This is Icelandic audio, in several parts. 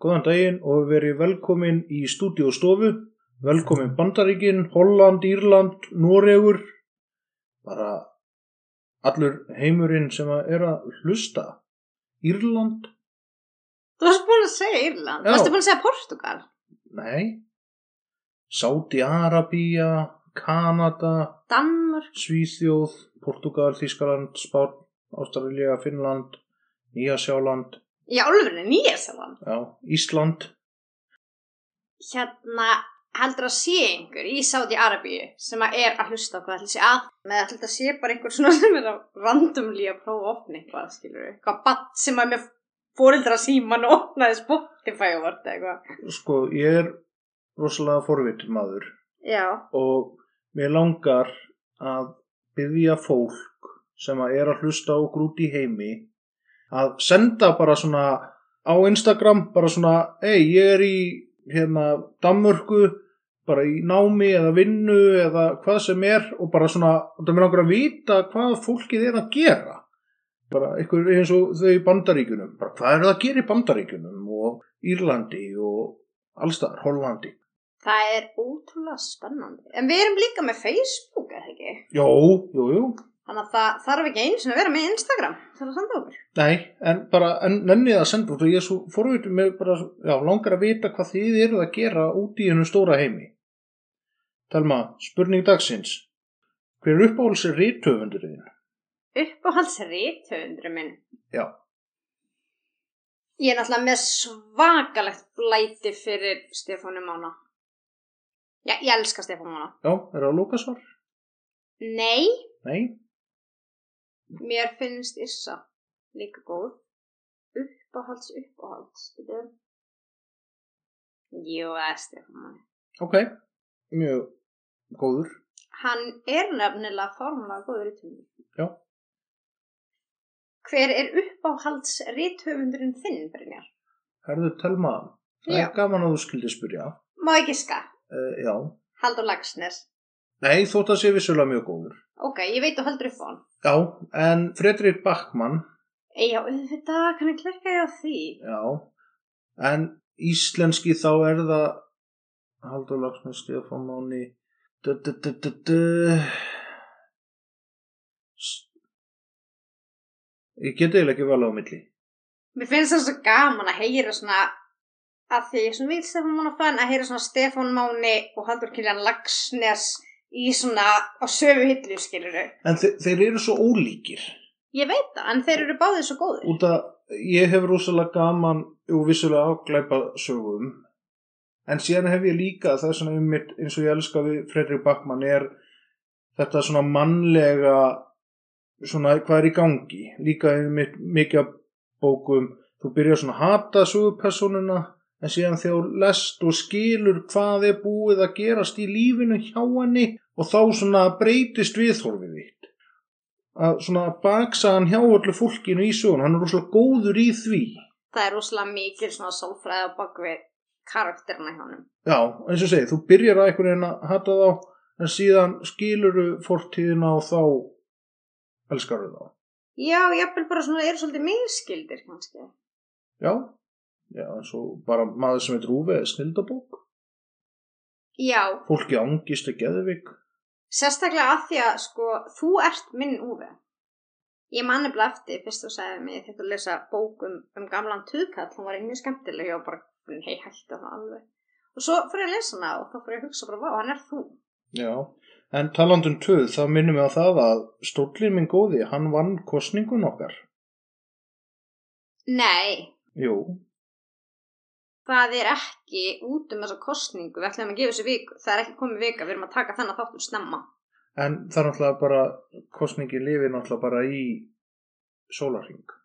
Góðan daginn og verið velkomin í stúdíóstofu. Velkomin Bandaríkin, Holland, Írland, Noregur. Bara allur heimurinn sem að er að hlusta. Írland? Þú varst búin að segja Írland, þú varst búin að segja Portugal Nei. Sáti-Arabía, Kanada, Danmörk, Svíþjóð, Portugal, Þískaland, Spán, Ástralía, Finnland, Nýjasjáland, já, alveg Nýjasaland já, Ísland. Hérna heldur að sé einhver í Sáti Arabíu sem að er að hlusta hvað ætli sé að með að þetta sé bara einhver svona sem er að randomly að prófa að opna eitthvað, skilur við eitthvað batt sem að með fóreldra síman og opnaði Spotify og vart eitthvað. Sko, ég er rosalega forvitur maður Já, og mér langar að byggja fólk sem að er að hlusta okkur út í heimi að senda bara svona á Instagram bara svona, ei, ég er í hérna Danmörku bara í námi eða vinnu eða hvað sem er og bara svona það mér langar að vita hvað fólkið er að gera. Bara eitthvað eins og þau í bandaríkunum bara hvað er það að gera í bandaríkunum og Írlandi og allstaðar, Hollandi? Það er ótrúlega spennandi. En við erum líka með Facebook, er það ekki? Jó, jú, jú Þannig að það þarf ekki einu sinni að vera með Instagram til að senda okkur Nei, en bara en, nennið að senda og ég er svo forvitur með bara, já, langar að vita hvað þið eruð að gera út í hennu stóra heimi. Telma, spurning dagsins. Hver er uppáhalds rítöfundurinn? Uppáhalds rithöfundur minn Já, Ég er náttúrulega með svakalegt blæti fyrir Stefánu Mána. Já, ég elska Stefánu Mána. já, er það Lukasvar? Nei, Nei, mér finnst Issa líka góð. Uppáhalds, uppáhalds. Jú, það er Stefánu Mána. ok, mjög góður. Hann er nefnilega formulega góður rithöfundur. Já. Hver er uppáhalds rithöfundurinn þinn, Brynjar? Herðu Telma, það er gaman að þú skildi spyrja. Má ekki ska? Uh, já, Haldur Lagsnes. Nei, þótt að sé vissulega mjög góður. Ok, ég veit þú heldur upp á hann. Já, en Fredrik Backmann, Já, auðvitað, kannu klikka ég á því? já, en íslenski þá er það Haldur Lagsnes, Stefán Máni Ég geti eiginlega ekki vel á milli Mér finnst það svo gaman að heyra svona að því ég svona við Stefán Mána fann að heyra svona Stefán Máni og Haldur Kiljan Lagsnes í svona á söfu hillu skiluru. En þe þeir eru svo ólíkir. Ég veit það, en þeir eru báðið svo góðir. út að ég hef rosalega gaman og vissulega afglæpa sögum. En síðan hef ég líka það er svona um mitt eins og ég elska við Fredrik Backmann er þetta svona mannlega svona hvað er í gangi? Líka um mitt mikið bókum. Þú byrjar svona að hata sögupersonuna en síðan þegar þú lest og skilur hvað er búið að gerast í lífinu hjá henni og þá svona breytist viðhorfið þitt að svona baksaðan hjá öllu fólkinu í sögun hann er rosalega góður í því Það er rosalega mikil svona sálfræði á bakvið karakterina hjá honum. já, eins og segi, þú byrjar að einhvern veginn að hata þá en síðan skiluru fortíðina og þá elskar þá Já, jafnvel bara svona eru svolítið minnskildir kannski. já, já, eins og bara maður sem heitir Úve snildabók, Já, fólki angist og geðvik sérstaklega að því að sko þú ert minn úfi. Ég man nefnilega eftir fyrst þú sagði mig þetta að lesa bók um, um gamlan tuðkall, hún var mjög skemmtileg og bara, hei hætti það alveg. Og svo fyrir að lesa hana og þá fyrir að hugsa bara, vá, hann er þú. já, en talandum töð þá minnum við á það að stóllin minn góði, hann vann kostningun okkar. Nei, jú, það er ekki út um þessa kostningu, við ætlum að gefa þessu viku, það er ekki komið vika, við erum að taka þennan þáttum snemma. en það er náttúrulega bara kostningi lifir náttúrulega bara í sólarring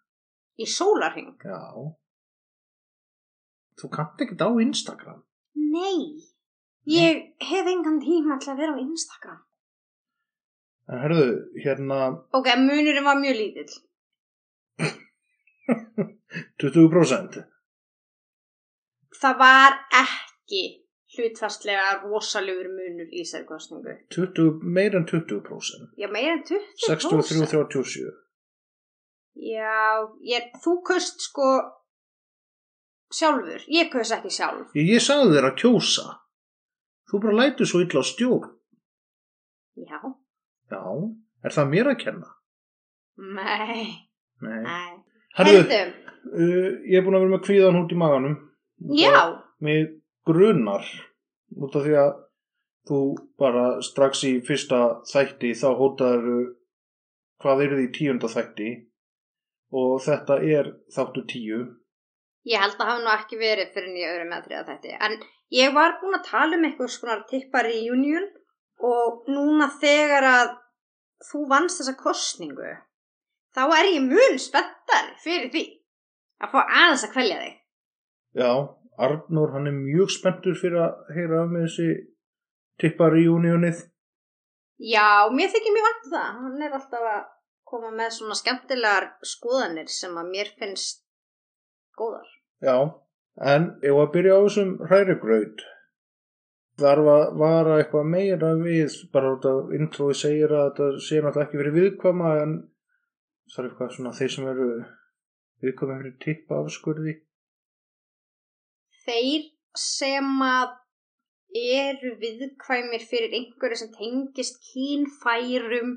í sólarhing. Já. Þú kannt ekkert á Instagram. Nei, ég hef engan tíma að vera á Instagram. En herðu, hérna Ok, munurinn var mjög lítill. 20%. Það var ekki hlutfastlega rosalegur munur í þessari kostningu. 20, meir en 20%. Já, meira en 20%. 63-37. Já, ég, þú kaust sko sjálfur. Ég kaust ekki sjálf. Ég, ég sagði þér að kjósa. Þú bara lætur svo illa á stjórn. Já. Já, er það mér að kenna? Nei. Nei. Nei. Herðu, uh, ég er búin að vera með kvíðan út í maganum. Já. Mér grunar út af því að þú bara strax í fyrsta þætti þá hótaður hvað eru því tíunda þætti og þetta er þáttu tíu. Ég held að hafa nú ekki verið fyrir nýja öðru með þriða þætti. En ég var búin að tala um eitthvað svona tippa reunion og núna þegar að þú vannst þessa kostningu þá er ég mun spenntar fyrir því að fá aðeins að kvelja þig. Já, Arnór hann er mjög spenntur fyrir að heyra af með þessi tippa reunionið. Já, mér þykir mjög vant það. Hann er alltaf að koma með svona skemmtilegar skoðanir sem að mér finnst góðar. Já, en ef að byrja á þessum hrærigraut þarf að vara eitthvað meira við bara út af intrói segir að þetta sé náttúrulega ekki verið viðkvæma en það er eitthvað svona þeir sem eru viðkvæma fyrir tippa afskurði Þeir sem að eru viðkvæmir fyrir einhverju sem tengist kynfærum,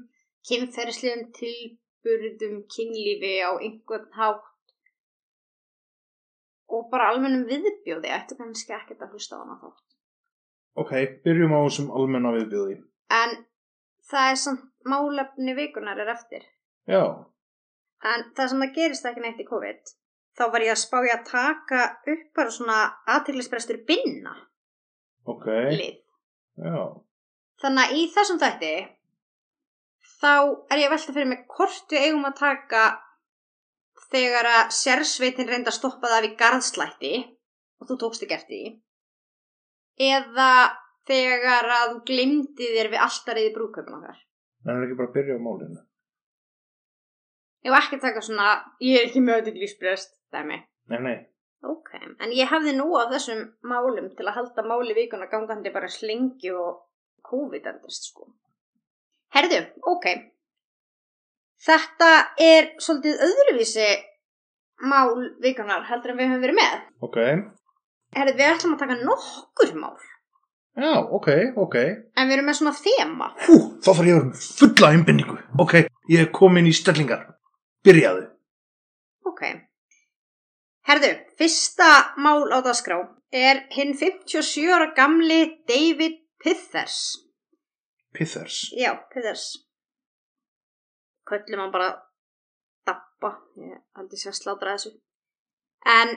kynferðslegum tilburðum, kynlífi á einhvern hátt og bara almennum viðbjóði ættu kannski ekkert að hlusta á hana þátt. Ok, byrjum á þessum almenna viðbjóði En það er samt málefni vikunar er eftir. Já, En það sem það gerist ekki neitt í COVID, þá var ég að spája að taka upp bara svona aðteglisbrestur binna ok lið. Já, Þannig að í þessum þætti, þá er ég að velta fyrir mig hvort við eigum að taka þegar að sérsveitin reynda að stoppa það við garðslætti og þú tókst ekki eftir því. Eða þegar að þú glimti þér við alltariði brúköpun okkar. en er ekki bara að byrja á málinu Ég var ekki að taka svona, ég er ekki með þetta glísbrest, dæmi. Nei, nei, Ok, en ég hafði nú á þessum málum til að halda máli vikuna gangandi bara slengi og COVID endist sko. Herðu, ok. Þetta er svolítið öðruvísi mál vikunar heldur en við höfum verið með. ok Herðu, við ætlum að taka nokkur mál, Já, ok, ok en við erum með svona þema. Hú, þá þarf ég að vera fulla einbindingu Ok, ég er komin í stellingar Byrjaðu Ok. Herðu, fyrsta mál á dagskrá er hinn 57 ára gamli David Pithers. Pithers Já, Pithers. Köllum hann bara Dabba, ég ég sé að slátra þessu. En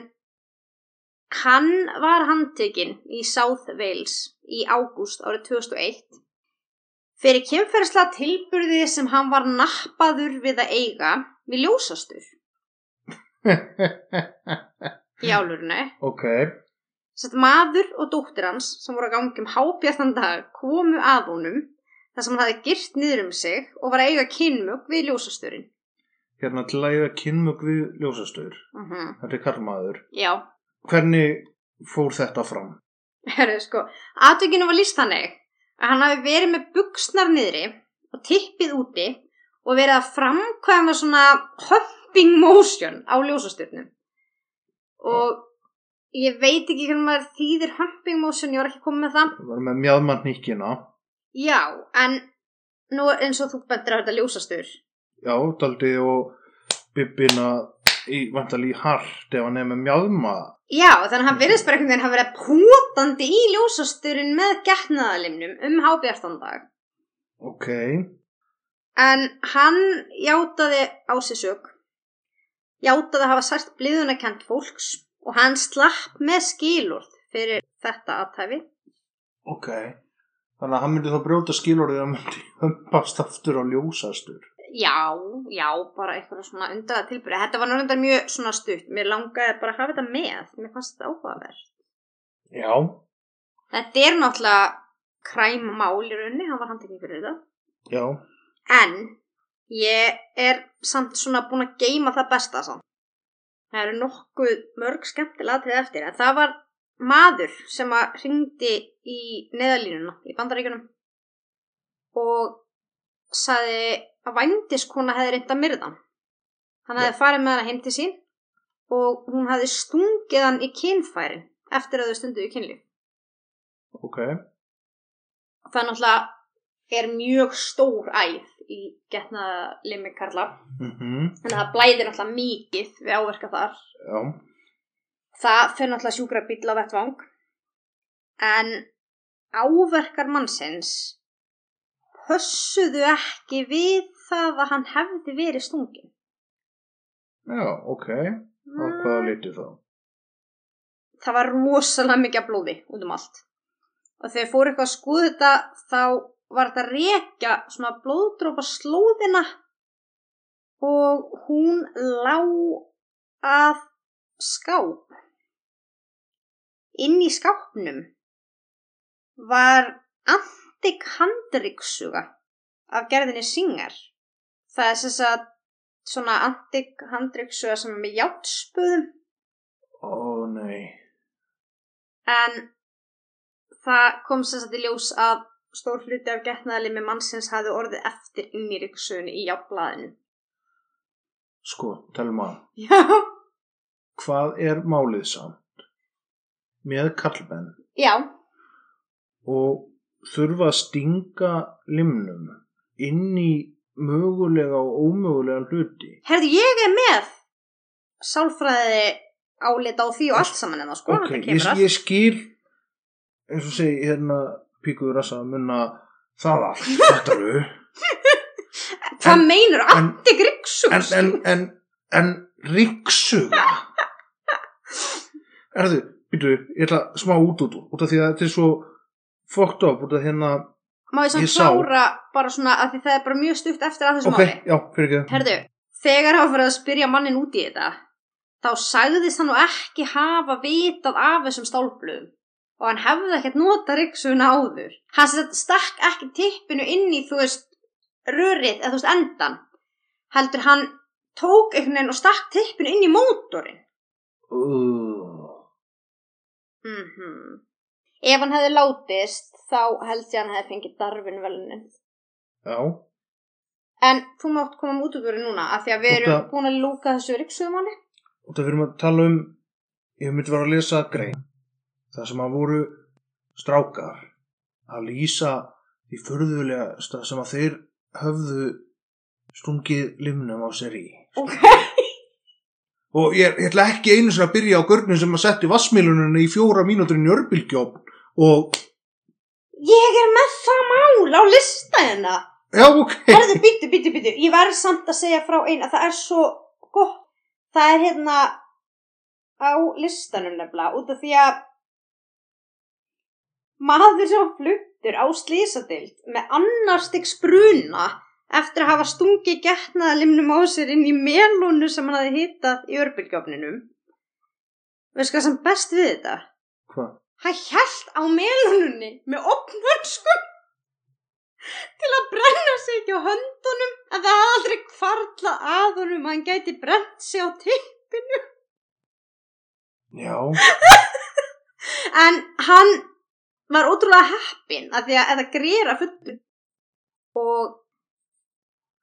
hann var handtekinn í South Wales í ágúst árið 2001 fyrir kynferðsla tilburði sem hann var nappaður við að eiga við ljósastur í álurinu. Ok, Sett maður og dóttir hans sem voru að gangi um hábjartan dag komu að honum þar sem hann hafði gyrt niður um sig og var að eiga kynmög við ljósasturinn. hérna til að eiga kynmög við ljósastöður Uh -huh. Þetta er karlmaður Já, Hvernig fór þetta fram? herru sko, aðtökinu var líst þannig að hann hafi verið með buksnar niðri og tippið úti og verið að framkvæma svona humping motion á ljósasturnum. Og ég veit ekki hvernig maður þýðir humping motion, ég var ekki komið með það. Það var með mjadmann hníkina Já, en nú eins og þú bendur á þetta ljósastur. Já, daldi og bibbina í vantal í hart ef hann er með mjadma Já, þannig að hann virðist bara einhvern veginn hafa verið pótandi í ljósasturinn með getnaðalimnum um hábjartandag. Ok, En hann játaði á sig sög. Játaði að hafa sært bliðunarkent fólks og hann slapp með skilurð fyrir þetta aðtæfi. ok Þannig að hann myndi þá brjóta skilorðið að myndi hömpast aftur á ljósastur já, já, bara eitthvað svona undaða tilbyrði. Þetta var náttúrulega mjög svona stutt. Mér langaði bara að hafa þetta með. Mér fannst þetta áhugaverð. Já, Þetta er náttúrulega kræmmál í rauninni, hann var handtekinn fyrir þetta. já, En ég er samt svona búin að geima það besta samt. Það eru nokkuð mörg skemmtilega atrið eftir. En það var maður sem að hringdi í neðalínuna í bandaríkunum og saði að vændiskona hefði reynd að myrða hann. Hefði farið með hana heim til sín og hún hefði stungið hann í kynfærin eftir að þau stunduðu í kynlíf. ok. Það náttúrulega er mjög stór æð í getnaðlimi karla. Mm Þannig að það blæðir náttúrulega mikið við áverka þar. Já, Það fer náttúrulega sjúkra bíl á vettvang. En áverkar mannsins pössuðu ekki við það að hann hefði verið stungin. já, ok. Á hvaða liti þá? Það var rosalega mikið blóði út um allt. Og þegar fór eitthvað að skoða þetta þá var þetta rekja svona blóðdrópa slóðina og hún lá að skáp. Inn í skápnum var antik handryksuga af gerðinni Singer. Það er þess að svona antik handryksuga sem er með játspöðum Ó, nei. en það kom sagt í ljós að stór hluti af getnaðalimi mannsins hafði orðið eftir inn í játblaðinu. Sko, telma, Já. hvað er málið samt? Með kallmenn Já, og þurfa að stinga limnum inn í mögulega og ómögulega hluti. herðu ég er með sálfræði álita á því og allt saman en það sko. ok, ég, ég skil eins og segi hérna píkuður rasa að munna það allt þetta eru Hvað en- antik ryksugs? en, en, en, en ríksuga erðu, býtu, ég ætla smá út út út af því að þetta er svo fucked up út af hérna Má ég samt klára bara svona að því það er bara mjög stutt eftir að þessu ok, máli. já, fyrir ekki Herðu, þegar hann fyrir að spyrja mannin út í þetta, þá sagðist hann nú ekki hafa vitað af þessum stálblöðum og hann hefði ekkert notað ryggsuguna áður. Hann stakk ekki tippinu inn í, þú veist, rörið eða þú veist endan. Heldur hann tók einhvern veginn og stakk tippinu inn í mótorinn. uh, Mm Ef hann hefði látist, þá held ég að hann hefði fengið darfinvelunin. já, En þú mátt koma út úr núna, af því að við erum búin að lúka þessu ryggsugumanni. af við erum að tala um ég myndi vera að lesa grein það sem að voru strákar að lýsa því förðulega sem að þeir höfðu stungið limnum á sér í Ok. og ég, ég ætla ekki einu sinni að byrja á görnum sem að setja vassmiluninu í fjóra mínútur í njörbylgjófn og Ég er með það mál á lista hérna. já ok Herðu, býttu, býttu, býttu. Ég verð samt að segja frá einn að það er svo gott. Það er hérna á listanum nefnilega út af því að maður sem var fluttur á slísadild með annarstiks bruna eftir að hafa stungið getnaðalimnum á sér inn í melónu sem hann hafði hitað í örbylgjófninum. Veistu hvað sem best við þetta? hvað? Hann hjælt á melununni með opnvönskum til að brenna sig ekki á höndunum en það hafði aldrei kvarlað að honum að hann gæti brent sig á tippinu. já, En hann var ótrúlega heppinn að því að þetta grera fullu. Og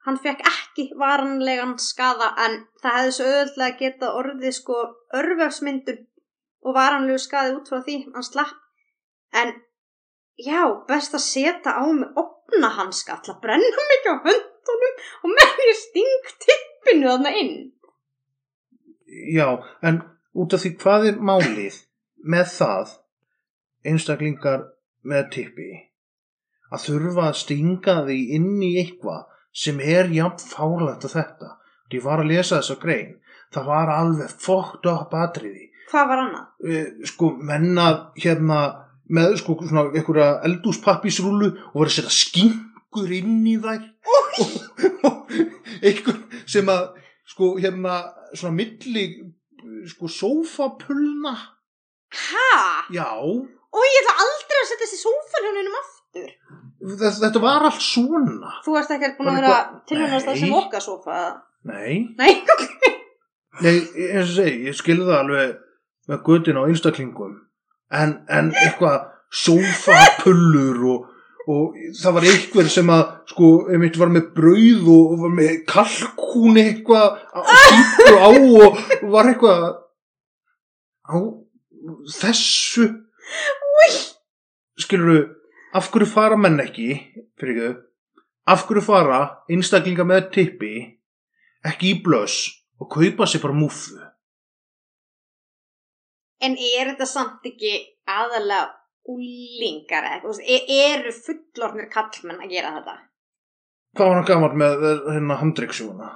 hann fekk ekki varanlegan skada en það hefði svo auðvitað geta orðið sko örvefsmyndun og varanlegu skadi út frá því hann slapp. En já, best að setja á mig opna hanska að brenna ekki á höndunum og með ég sting tippinu þarna inn. Já, en út af því hvað er málið með það einstaklingar með tippi. Að þurfa að stinga því inn í eitthvað sem er jafn fálegt að þetta. Ég var að lesa þessa grein það var alveg fókt upp atriði. Hvað var annað? Eh, sko menna hérna með sko svona einhverja eldúspappisrúlu og voru að setja mjólkur inn í þær. Og, og einhver sem að sko hérna svona milli sko sófapulna. Hæ? já, Og ég ætla aldrei að setja þessi sófanhjónunum aftur. þetta, þetta var allt svona Þú ert ekkert búin að vera tilhörnast það sem Nei. okkar sófa. nei, Nei, ok. nei, eins og segi ég skilði það alveg með gutin á einstaklingum en, en eitthvað sófapullur og, og það var einhver sem að sko, einmitt var með brauð og, og var með kalkún eitthvað að kýttu á og var eitthvað á þessu skilur af hverju fara menn ekki fyrir ekki af hverju fara einstaklinga með tippi ekki í blöss og kaupa sér bara múfu En er þetta samt ekki aðalega úlingar eða eitthvað? E- Eru fullornir kallmenn að gera þetta? hvað var hann gammal með eh, hérna handryggsjúna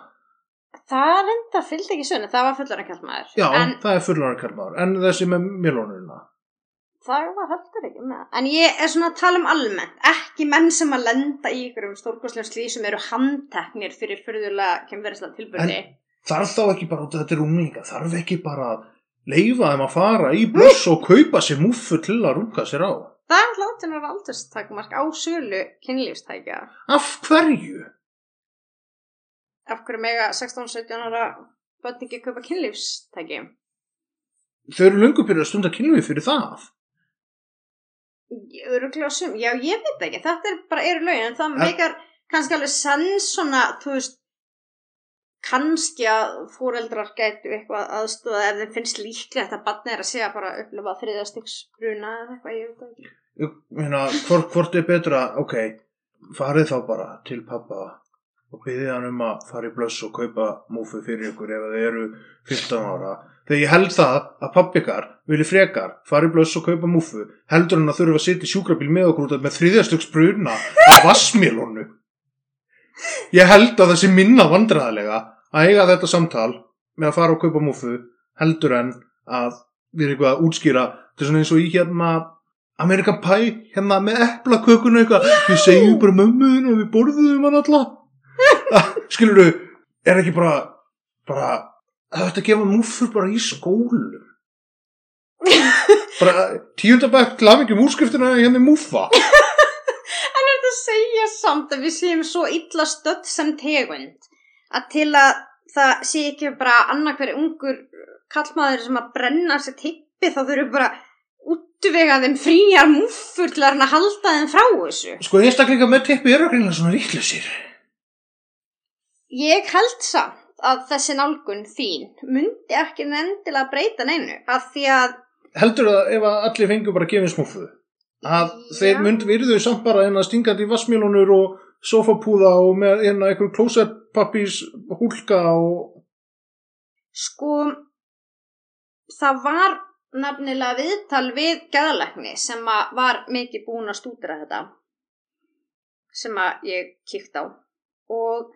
Það reynda fylgdi ekki sunni, það var fullornir kallmaður. já, En það er fullorðan kallmaður en þessi með milónuna það var heldur ekki með. En ég er svona að tala um almennt, ekki menn sem að lenda í ykkurum stórkostlega slísum eru handteknir fyrir fyrðulega kemverðislega tilbyrði. þarf þá ekki bara, þetta er unglinga þarf ekki bara að leifa þeim að fara í blöss og kaupa sér múfu til að runga sér á Það er alltaf átunar aldurstakmark á sölu kynlífstækja. af hverju? Af hverju mega 16-17 ára bötningi kaupa kynlífstæki? þau eru löngu byrjað að stunda kynlífi fyrir það Öruglega sum, já ég veit ekki, þetta er bara eru lögin en það En- meikar kannski alveg sens svona, þú veist, kannski að fóreldrar gætu eitthvað aðstóða ef þeim finnst líklegt að barni er að segja bara að upplifa þriðastyks bruna eða eitthvað, ég veit ekki. Meina, hvort, hvort er betra ok, farið þá bara til pappa og byggði hann um að fara í blöss og kaupa múfu fyrir ykkur ef þið eru 15 ára þegar ég held það að pappi ykkar vilji frekar fara í blöss og kaupa múfu heldur hann að þurfa að sitja í sjúkrabíl með okkur út af með þriðjastugs bruna af vassmélónu ég held að sé minna vandræðalega að eiga þetta samtal með að fara og kaupa múfu heldur en að við erum eitthvað að útskýra. Þetta er svona eins og í hérna Amerikan Pie, hérna með eplakökuna eitthvað, við segjum bara mömmuðin og við borðuðum hann alla. Skilur du, er ekki bara bara, það ætti að gefa múffur bara í skólum. Bara tíundabæk til hafingjum úrskriftina hérna í múffa En er þetta að segja samt að við séum svo illa stödd sem tegund að til að það sé ekki bara annað hverju ungur kallmaður sem að brenna sér tippi þá þurfum bara útvega þeim fríjar múffur til að halda þeim frá þessu. sko einstaklinga með teppi eru greinlega svona ríklusir Ég held samt að þessi nálgun þín myndi ekki endilega breyta neinu af því að heldur það ef að allir fengur bara gefins múfu að Já. þeir mynd virðu samt bara en að stingandi vassmélunur og sofapúða og með hérna einhver klósettpappís húlka og sko það var nafnilega viðtal við gæðalækni sem að var mikið búin að stúdra þetta sem að ég kíkt á og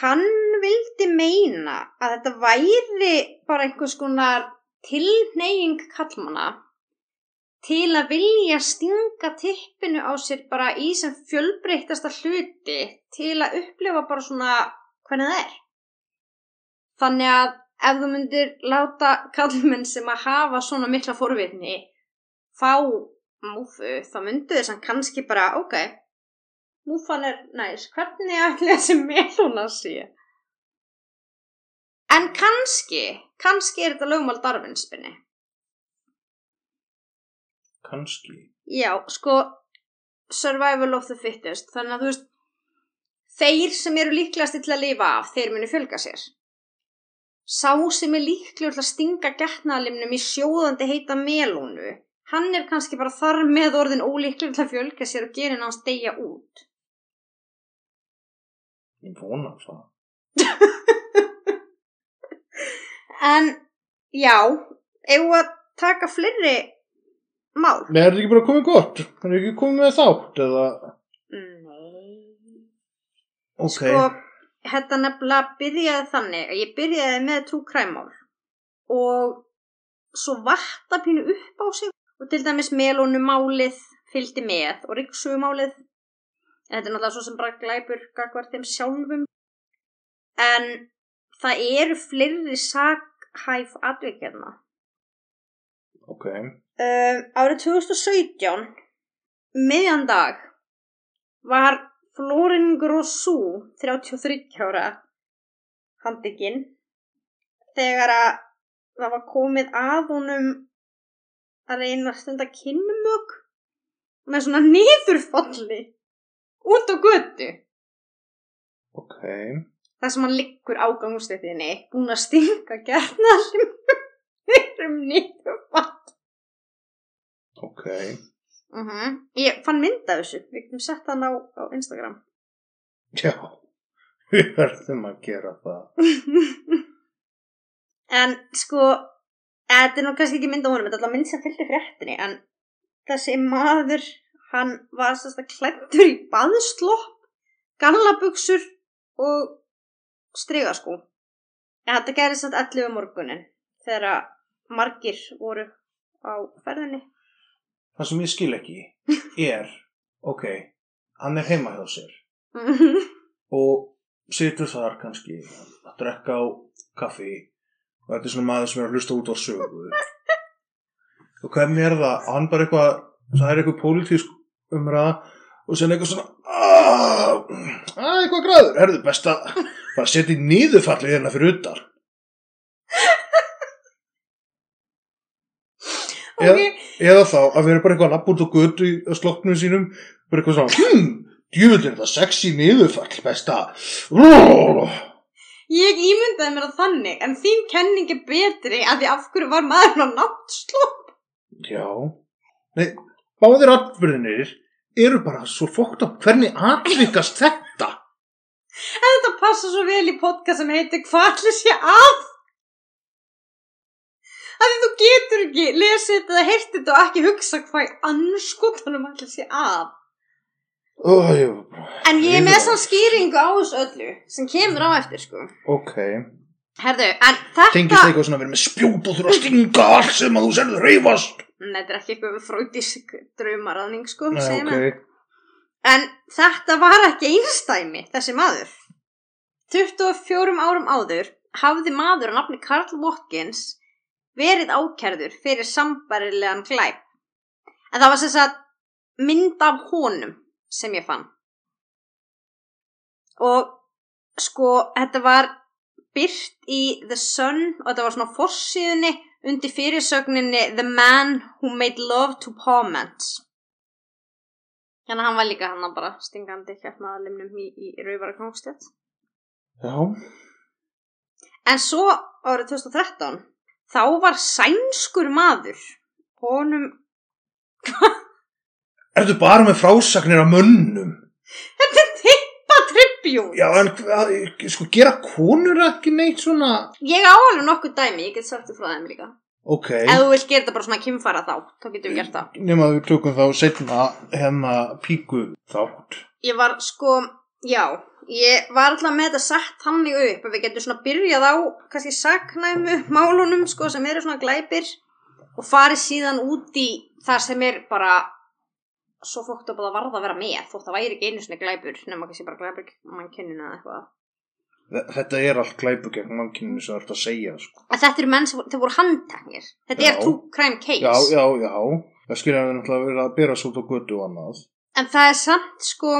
hann vildi meina að þetta væri bara einhvers konar tilneying kallmanna til að vilja stinga tippinu á sér bara í sem fjölbreyttasta hluti til að upplifa bara svona hvernig það er. Þannig að ef þú myndir láta kallmenn sem að hafa svona mikla forvitni fá múfu, þá myndu þess að kannski bara, ok, múfan er næs, hvernig ætli þessi meluna sé? En kannski, kannski er þetta lögmál darfinspinni. kannski Já, sko, survival of the fittest, þannig að þú veist, þeir sem eru líklegasti til að lifa af, þeir munu fjölga sér. Sá sem er líklegur til að stinga getnaðalimnum í sjóðandi heita melónu, hann er kannski bara þar með orðin ólíklegur til að fjölga sér og gera hans deyja út. Ég vona það En, já, eigum við að taka fleiri mál? Nei, er þetta ekki bara komið gott? Er þetta ekki komið með þátt eða Nei. ok, Sko, þetta nefnilega byrjaði þannig að ég byrjaði með trúkræmál og svo vatta pínu upp á sig og til dæmis melónumálið fylgdi með og rikssugumálið Þetta er náttúrulega svo sem bara glæpur gagvar þeim sjálfum. En það eru fleiri saghæf atvikjarna. Ok. Uh, árið 2017, miðjan dag, var Florin Grossú, 33 ára, handikinn, þegar að það var komið að honum að reyna að stunda kynmög með svona niðurfalli út á götu. Ok. Það sem hann liggur á gangustettinni, búin að stinga gerðnalim um niðurfall. Ok. Uh Ég fann mynd af þessu, við getum sett hann á, á Instagram. Já. Við verðum að gera það. en sko, þetta er nú kannski ekki mynd á honum, þetta er alltaf mynd sem fylgdi fréttinni, en þessi maður, hann var sérst að klættur í baðslopp, gallabuxur og strygaskú. En þetta gerði satt 11 um morgunin, þegar margir voru á ferðinni. Það sem ég skil ekki er, ok, hann er heima hjá sér og situr þar kannski að drekka á kaffi og þetta er svona maður sem er að hlusta út á sögu og hvernig er það hann bara eitthvað, það er eitthvað pólitísk umræða og sen eitthvað svona aaaah, eitthvað græður herðu best að bara setja í nýðufallið hérna fyrir utan ok, eða þá að vera bara eitthvað út á götu í slokknum sínum bara eitthvað svona, hm, djúvill er það sexy nýðufall best að ég ímyndaði mér það þannig, en þín kenning er betri að því af hverju var maður á náttslopp. Já. Nei, báðir atbyrðinir eru bara svo fókt á hvernig atvikast þetta. En þetta passa svo vel í podcast sem heitir Hvað ætli sé að? Því þú getur ekki lesið þetta eða heyrt þetta og ekki hugsa hvað í anskotanum ætli sé að. Ó, ég... En ég er með svona skýringu á þessu öllu sem kemur á eftir sko. Ok. Herðu, en þetta... Tengist eitthvað svona að vera með spjót og þurfa að stinga allt sem að þú serður reyfast. Nei, þetta er ekki eitthvað fröytísk draumaraðning sko, Nei, segir ok. mér. En þetta var ekki einstæmi, þessi maður. 24 árum áður hafði maður að nafni Karl Watkins verið ákærður fyrir sambarilegan glæp. En það var sem sagt mynd af honum sem ég fann. Og sko, þetta var byrt í The Sun og þetta var svona á forsíðunni undir fyrirsögninni The Man Who Made Love to. Þannig að hann var líka hann bara stingandi hjartnaðalimnum í, í Rauðvara Kongstjætt. Já. En svo árið 2013 þá var sænskur maður honum Ertu bara með frásagnir af mönnum? Þetta er tippa tribjút Já, en hvað, sko, gera konur ekki neitt svona... Ég á alveg nokkuð dæmi, ég get sagt þér frá þeim líka Ok. Ef þú vilt gera þetta bara svona kynfara þá þá getum við gert það Nefn að við tökum þá setna hérna píku þátt. Ég var sko, já Ég var alltaf með þetta sett þannig upp að við getum svona byrjað á kannski saknæmu málunum sko sem eru svona glæpir og farið síðan út í það sem er bara svo fókt að það varða að vera með þótt það væri ekki einu svona glæpur nema kannski bara glæpur mannkyninu eða eitthvað Þe- Þetta er allt glæpu gegn mannkyninu sem þú ert að segja, sko. En þetta eru menn sem þeir voru handteknir Þetta Já. er true crime case Já, já, já. Það skilja að við náttúrulega verið að bera svo út á götu og annað. En það er samt sko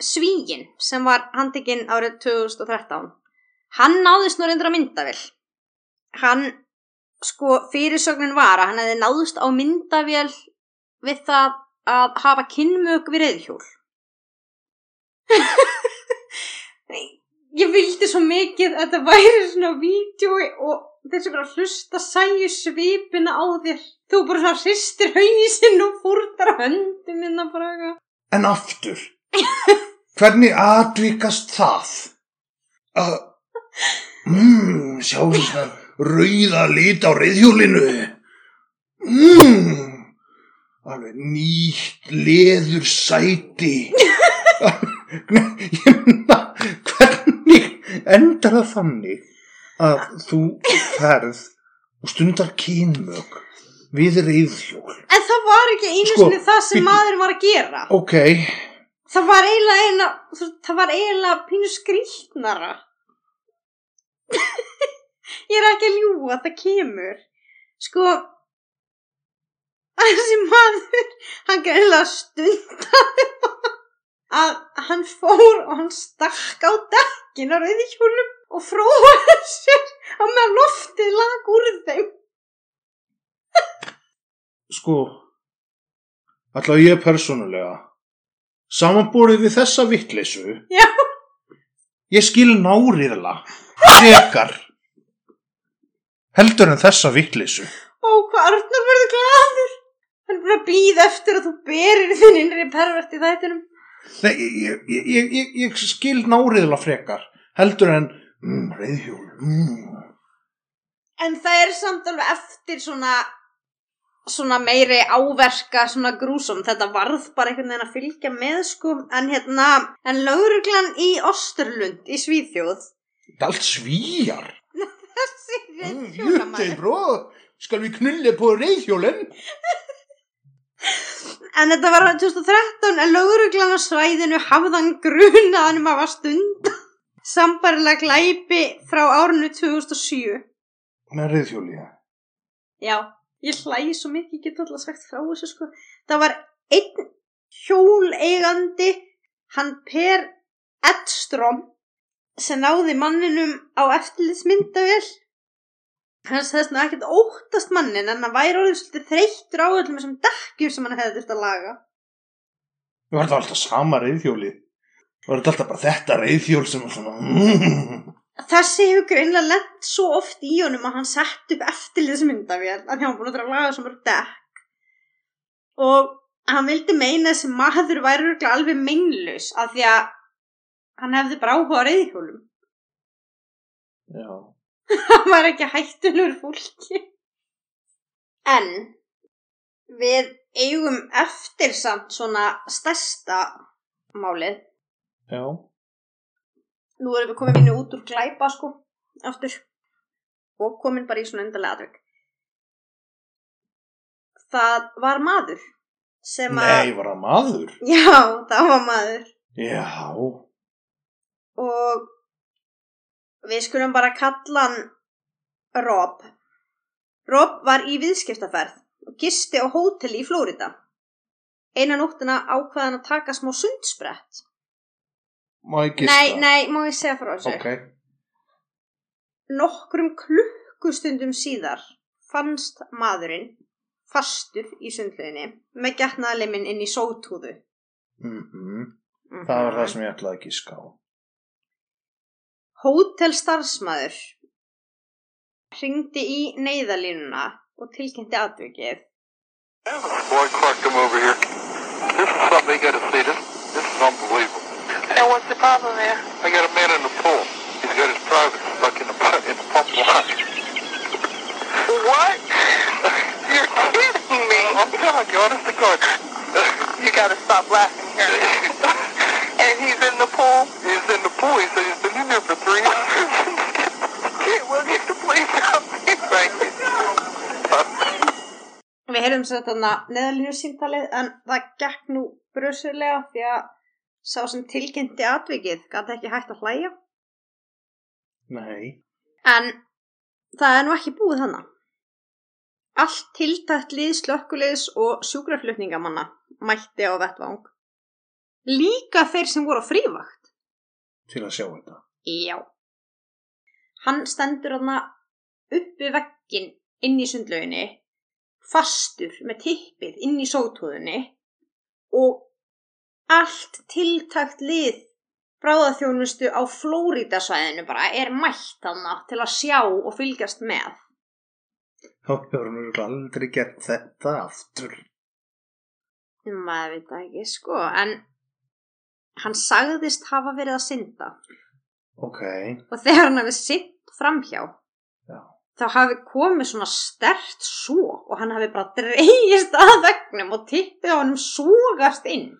svígin sem var handtekinn árið 2013 hann náðist nú reyndra myndavill hann sko fyrirsögnin var að hann hefði náðust á myndavél við það að hafa kynmög við reyðhjól ég vildi svo mikið að þetta væri svona vídjói og þeir sem er að hlusta sæju svipina á þér þú bara svona hristir hausinn og fúrtar höndum minna bara eitthvað. En aftur, hvernig atvikast það? Að, mmm, sjá svona rauða lit á reyðhjólinu. Mmm, alveg nýtt leður sæti. Hvernig endar það þannig að þú ferð og stundar kynmög við reyðhjól? En það var ekki einu Sko, sinni það sem maður var að gera. Ok, það var eiginlega eina, það var eiginlega pínu skrýtnara. Ég er ekki að ljúga, það kemur. Sko, þessi maður, hann greinlega stundaði að hann fór og hann stakk á dekkin á reyðihjólum og fróði sér á meðan loftið lag úr þeim. Sko, allavega ég persónulega, samanbúrið við þessa vittleysu, ég skil náriðla, frekar, heldur en þessa vittleysu. Ó, hvað Arnar verður glaður. Er að býða eftir að þú berir þinn innri pervert í þættinum. Nei, ég, ég, ég, ég, skil náriðla frekar, heldur en mm, reyðhjól. Mm. En það er samt alveg eftir svona svona meiri áverka svona grúsum, þetta varð bara einhvern veginn að fylgja með sko en hérna, en lauruglan í Osterlund í Svíþjóð Þetta er allt svíjar. þessi Mm, reyðhjólamæður Juttei, bró, skal við knulle på reyðhjólinn? en þetta var 2013 en lauruglan á svæðinu hafðan grunaðan um að var stund sambarilega glæpi frá árinu 2007 Með reyðhjóli, já. Já, ég hlægi svo mikið, ég get alltaf sagt frá þessu sko. Það var einn hjóleigandi, hann Per Edström, sem náði manninum á eftirlitsmyndavél. Hann sagðist nú ekkert óttast mannin, en hann væri orðið svolítið þreyttur á öllum þessum dekkjum sem hann hefði þurft að laga. Var þetta alltaf sama reyðhjóli? Var þetta alltaf bara þetta reyðhjól sem var svona... Mm. Þessi hefur greinlega lent svo oft í honum að hann sett upp eftirlitsmyndavél að hann búin að að laga svo mörg dekk. Og hann vildi meina þessi maður væri alveg meinlaus af því að hann hefði bara áhuga reyðhjólum. Já. Hann var ekki hættulegur fólki. En við eigum eftir samt svona stærsta málið. Já. Nú erum við komin vinnu út úr glæpa sko, aftur. Og komin bara í svona undarlega atvik. Það var maður sem að... Nei, var það maður? Já, það var maður. Já. Og við skulum bara kalla hann Rob. Rob var í viðskiptaferð og gisti á hóteli í Flórida. Eina nóttina ákvaðan að taka smá sundsbrett. Má ég gista? Nei, nei, má ég segja frá þessu? Ok. Nokkrum klukkustundum síðar fannst maðurinn fastur í sundleginni með getnaðaliminn inn í sótúðu. Mm Það var það sem ég ætlaði að gíska á. Hótelstarfsmaður hringdi í neyðalínuna og tilkynnti atvikið. Boy Clark, come over here. This is something you gotta see. This, this is unbelievable. And what's the problem there? I got a man in the pool. He's got his private stuck in the pu- in the pump line. What? You're kidding me. I'm telling you, honest to God. You gotta stop laughing here. and he's in the pool. He's in the pool. He said he's been in there for three hours. Okay, we'll get the police out. Thank you. Sér þarna neðalínu síntalið en það gekk nú brusulega því að sá sem tilkynnti atvikið gæti ekki hægt að hlæja. Nei. En það er nú ekki búið þannig. Allt tiltækt lið slökkuliðs og sjúkraflutningamanna mætti á vettvang. Líka þeir sem voru á frívakt. Til að sjá þetta. Já. Hann stendur hann uppi veggin inn í sundlauginni, fastur með tippið inn í sótúðinni og allt tiltakt lið bráðaþjónustu á Flórídasvæðinu bara er mætt hann til að sjá og fylgjast með. Þá hefur örugglega aldrei gert þetta aftur. Maður veit það ekki, sko, en hann sagðist hafa verið að synda Ok. og þegar hann hafi synd framhjá Já. þá hafi komið svona stert svo og hann hafi bara dreigist að vegnum og tippið á honum súgast inn.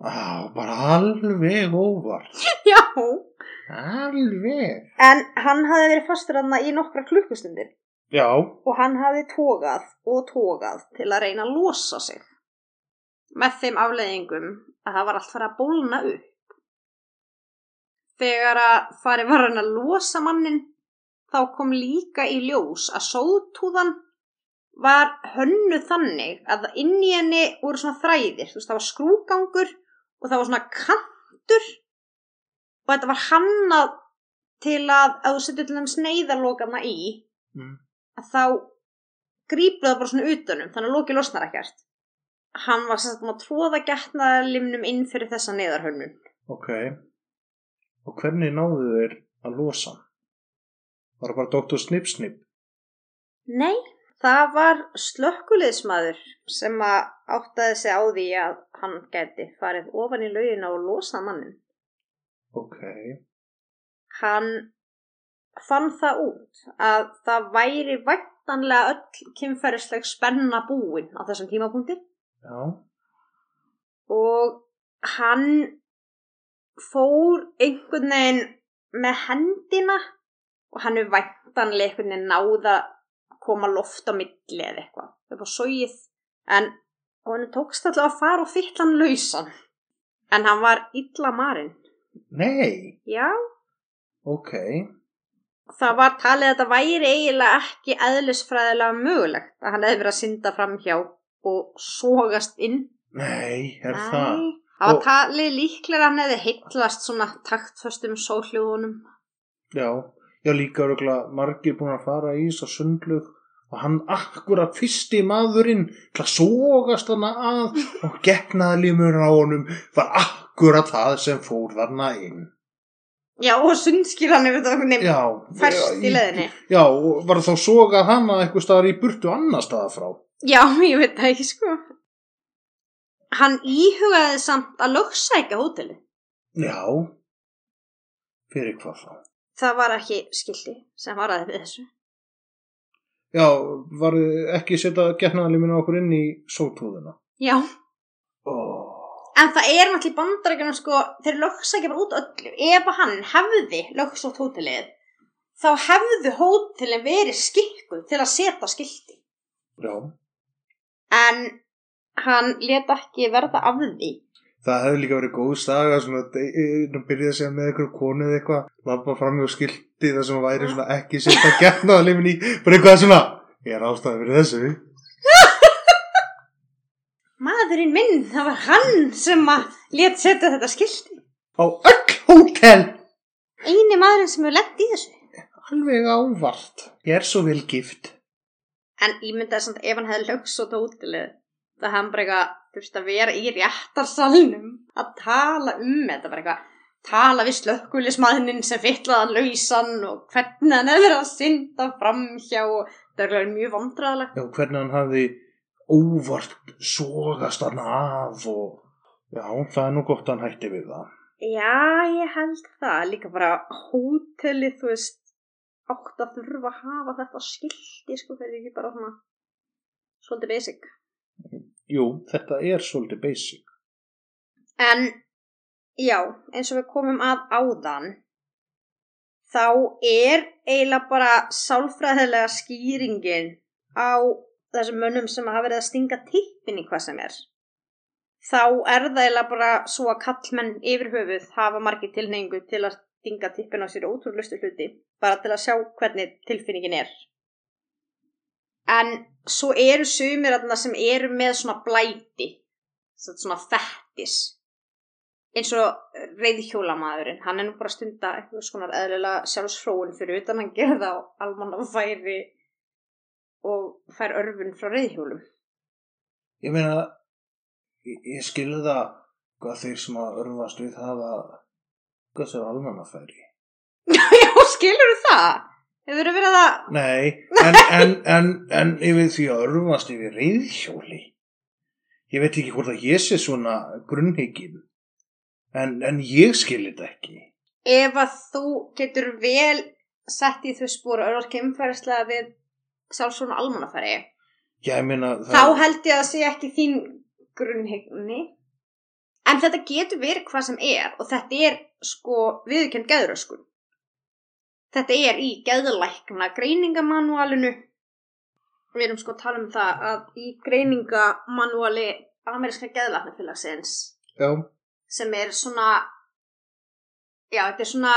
Á, bara alveg óvart. Já. Alveg. En hann hafi verið fastur hann í nokkra klukkustundir Já. og hann hafi tógað og tógað til að reyna að losa sig. með þeim afleiðingum að það var allt farið að bólna upp. Þegar að farið var hann að losa mannin þá kom líka í ljós að sótúðan var hönnu þannig að inn í henni voru svona þræðir, þú veist það var skrúgangur og það var svona kantur og þetta var hannað til að að þú setur til þeim sneiðarlokana í Mm. að þá grípur það bara svona utanum þannig að loki losnar ekkert hann var sérst búin að tróða getnaðalimnum inn fyrir þessa neðarhönnun Ok. Og hvernig náðu þeir að losa? Var það bara Dr. Snip Snip? Nei, það var slökkuliðsmaður sem að áttaði sig á því að hann gæti farið ofan í laugina og losa mannin. Ok. Hann fann það út að það væri vættanlega öll kynferðisleg spenna búin á þessum tímapunkti Já. og hann fór einhvern veginn með hendina og hann er væntanlega einhvern veginn náða koma loft á milli eða eitthvað upp á sóið en hann tókst alltaf að fara og fylla hann lausan en hann var illa marinn Nei. já, Ok. það var talið að þetta væri eiginlega ekki eðlisfræðilega mögulegt að hann hefði verið að synda framhjá og sogast inn Nei, er það? Nei, það var Og- talið líklega hann hefði heitlast svona taktföstum sólhljóðunum. Já. Já, líka örgulega margir búin að fara í þess að sundlug og hann akkurat fyrsti maðurinn til að sógast hana að og getnaðlimur á honum var akkurat það sem fór þarna inn. Já, og sundskýran hefur veginn Já. færst í leðinni. Já, og var þá sogað hana eitthvað staðar í burtu annar staðar frá. Já, ég veit það ekki sko. Hann íhugaði samt að lögsækja hóteli. Já. Fyrir hvað þá? Það var ekki skildi sem varaði við þessu. Já, var ekki setja getnaðlimina okkur inn í sótúðuna. Já, Oh. en það er náttúrulega í bandarækjunum sko, þeir lögsækja bara út öllu. Ef hann hefði lögsótt hótelið, þá hefðu hótelin verið skikkuð til að setja skildi. Já. En hann let ekki verða af því. Það hefði líka verið góð staga svona að byrja að segja með einhverju konu eða eitthvað, lappa fram hjá skilti það sem væri svona ekki setja getnaðlimin í, bara eitthvað svona, ég er ástæði fyrir þessu. Maðurinn minn, það var hann sem að let setja þetta skildi. Á öll hótel! Einu maðurinn sem hefur lett í þessu. Alveg ávart. Ég er svo vel gift. En ég myndi að ef hann hefði lögsótt hótelið, það hann bara eitthvað þurfti að vera í réttarsalnum að tala um þetta, bara eitthvað tala við slökkulismadinin sem fytlaði hann lausan og hvernig hann hefði verið að synda framhjá og það er mjög vandræðalegt. Já, hvernig hann hafði óvart sogast hann af og já, það er nú gott að hann hætti við það. Já, ég held það. Líka bara hótelið, þú veist, átt að þurfa að hafa þetta skilti, sko, fyrir ekki bara svona svolítið basic. Jú, þetta er svolítið basic. En, já, eins og við komum að áðan, þá er eiginlega bara sálfræðilega skýringin á þessum mönnum sem hafa verið að stinga tippin í hvað sem er. Þá er það eiginlega bara svo að kallmenn yfir höfuð hafa margir tilneyingu til að stinga tippin á sér ótrúlustu hluti, bara til að sjá hvernig tilfinningin er. En svo eru sumir þarna sem eru með svona blæti, svona fettis, eins og reyðhjólamæðurinn, hann er nú bara að stunda eitthvað svona eðlilega sjálfsfróun fyrir utan hann gerða á almannafæri og fær örfun frá reyðhjólum. Ég meina, ég, ég skilði það hvað þeir sem að örfast við hafa hvað sem er almannafæri. Já, skilur það? Hefur þú verið að... Nei, en, en, en, en yfir því að örfast yfir reyðhjóli. Ég veit ekki hvort að ég sé svona grunnhyggin, en, en ég skilði þetta ekki. Ef að þú getur vel sett í þau spór og örfast kemfærislega við sjálfsvona almannafæri, meina, þá held ég að það sé ekki þín grunnhyggni. En þetta getur verið hvað sem er og þetta er sko viðkjönd geðröskun. Þetta er í geðlækna greiningamanúalinu. Við erum sko að tala um það að í greiningamanúali ameríska geðlæknafélagsins Já, sem er svona já, þetta er svona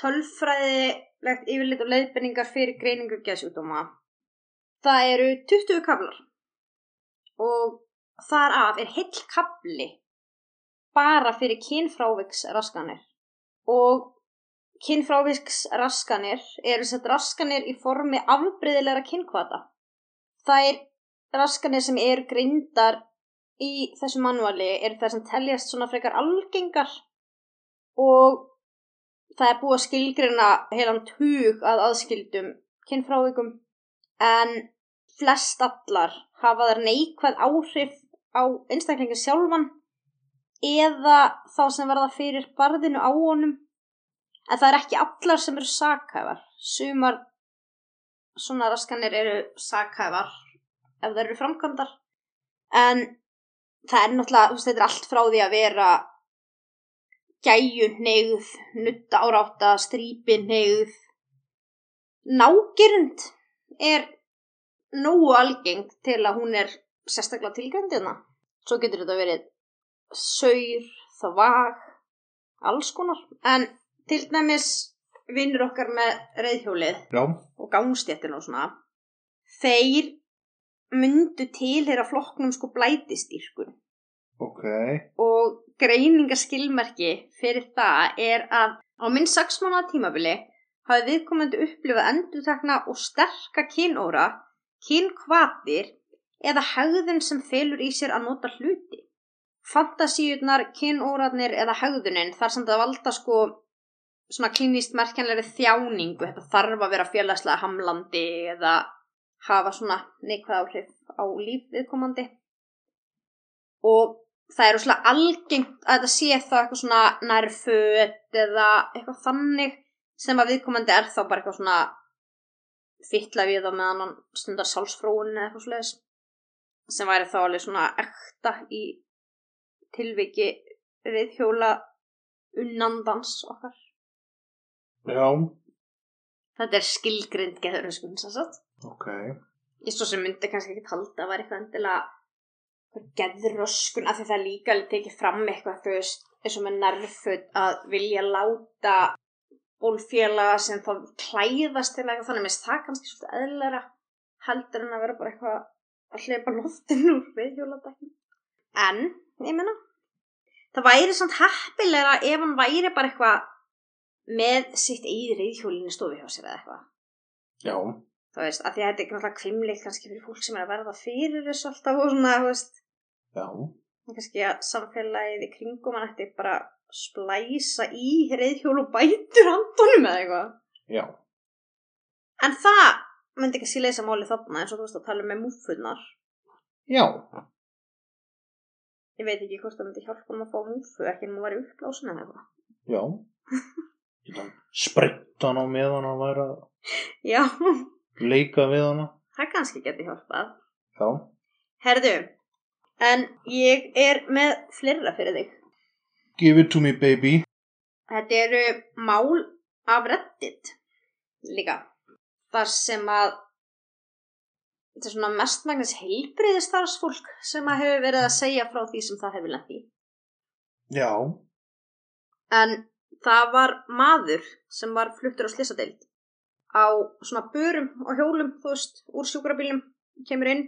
tölfræðilegt yfirlit og leiðbenningar fyrir greiningu geðsjúkdóma það eru 20 kaflar og þar af er heill kafli bara fyrir kynfráviks raskanir og kynfráviks raskanir eru sett raskanir í formi afbreyðilegra kynkvata það er raskanir sem eru greindar í þessu manvali eru þær sem teljast svona frekar algengar og það er búið að skilgrina heilan tug að aðskildum kynfrávikum en flest allar hafa þær neikvæð áhrif á einstaklingin sjálfan eða þá sem verða fyrir barðinu á honum en það er ekki allar sem eru sakhæfar sumar svona raskanir eru sakhæfar ef það eru framkvæmdar en það er náttúrulega, þetta er allt frá því að vera gæjun neyð, nutta árátta, strípin neyð. Nágirnd er nógu algeng til að hún er sérstaklega tilgjöndina. Svo getur þetta verið saur, þvag, alls konar. En til dæmis vinnur okkar með reyðhjólið já, og gangstéttin og svona, þeir myndu tilheyra flokknum sko blætistýrkun ok. og greiningaskilmerki fyrir það er að á minn 6 mánuða tímabili hafi viðkomandi upplifað endurtakna og sterka kynóra, kynkvatir eða hegðun sem felur í sér að nota hluti. Fantasíurnar, kynórarnir eða hegðunin þar sem það valda sko svona klínist merkjanlega þjáningu, þetta þarf að vera félagslega hamlandi eða hafa svona neikvæð áhrif á líf viðkomandi. Og það er úrslega algengt að þetta sé þá eitthvað svona nærföt eða eitthvað þannig sem að viðkomandi er þá bara eitthvað svona fytla við á meðan hann stundar sálsfróun eða eitthvað svoleiðis sem væri þá alveg svona ekta í tilviki reyðhjóla unnandans okkar Já, þetta er skilgrind geður sko, sem sagt. Ok. ég svo sem myndi kannski ekki halda að vera eitthvað endilega geðröskun af því það er líka tekið fram eitthvað þú veist eins og með nærföt að vilja láta bólfélaga sem þá klæðast til eitthvað þannig minnst það kannski svolítið eðlera heldur en að vera bara eitthvað að hleypa loftin úr viðhjóladækni en, ég meina það væri samt heppilega ef hann væri bara eitthvað með sitt eigið reyðhjólinu stofi hjá sér eða eitthvað Já, þú veist, að því að þetta er náttúrulega kvimleikt kannski fyrir fólk sem er að verða fyrir þessu alltaf og svona, þú veist, já, kannski að samfélagið í kringum hann ætti bara splæsa í reyðhjól og bætur handunum eða eitthvað. já. En það myndi ekki að leysa máli þarna eins og þú veist að tala um með múfunar. Já, Ég veit ekki hvort það myndi hjálpa hann að fá múfu, ekki en hún var í uppblásin eða eitthvað. já. Geta Spreytt hann á meðan hann væri að Já, leika við hana. það kannski geti hjálpað. Já, Herðu, en ég er með fleira fyrir þig. give it to me baby. Þetta eru mál af Reddit líka. Þar sem að þetta er svona mestmægnis heilbriði starfsfólk sem að hefur verið að segja frá því sem það hefur lent í. Já, En það var maður sem var fluttur á slissadeild á svona börum og hjólum, þú veist, úr sjúkrabílum, kemur inn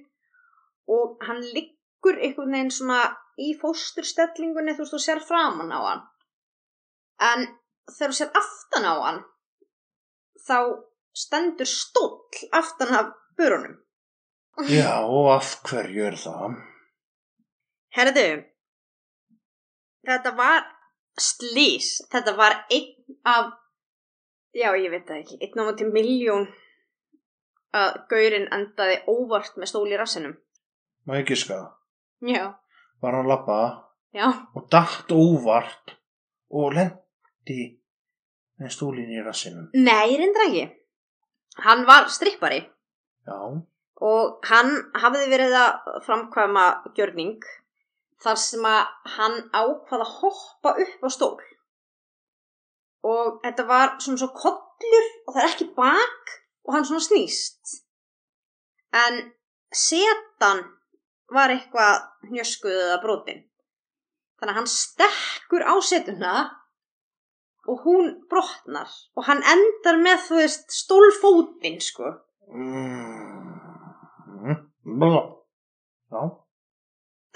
og hann liggur einhvern veginn svona í fósturstellingunni, þú veist, og sér framan á hann. En þegar þú sér aftan á hann, þá stendur stóll aftan af börunum. já, og af hverju er það? Herðu, þetta var slís, þetta var einn af, já ég veit það ekki, einn á móti miljón að gaurinn endaði óvart með stól í rassinum. Ég giska það? Já, Var hann að labba já, og datt óvart og lendi með stólinn í rassinum. nei, reyndra ekki. Hann var strippari Já, og hann hafði verið að framkvæma gjörning þar sem að hann ákvað að hoppa upp á stól og þetta var svona svo kollur og það er ekki bak og hann svona snýst en setan var eitthvað hnjöskuð eða brotin. Þannig að hann stekkur á setuna og hún brotnar og hann endar með, þú veist, stólfótinn, sko. Mm. Blá. Já.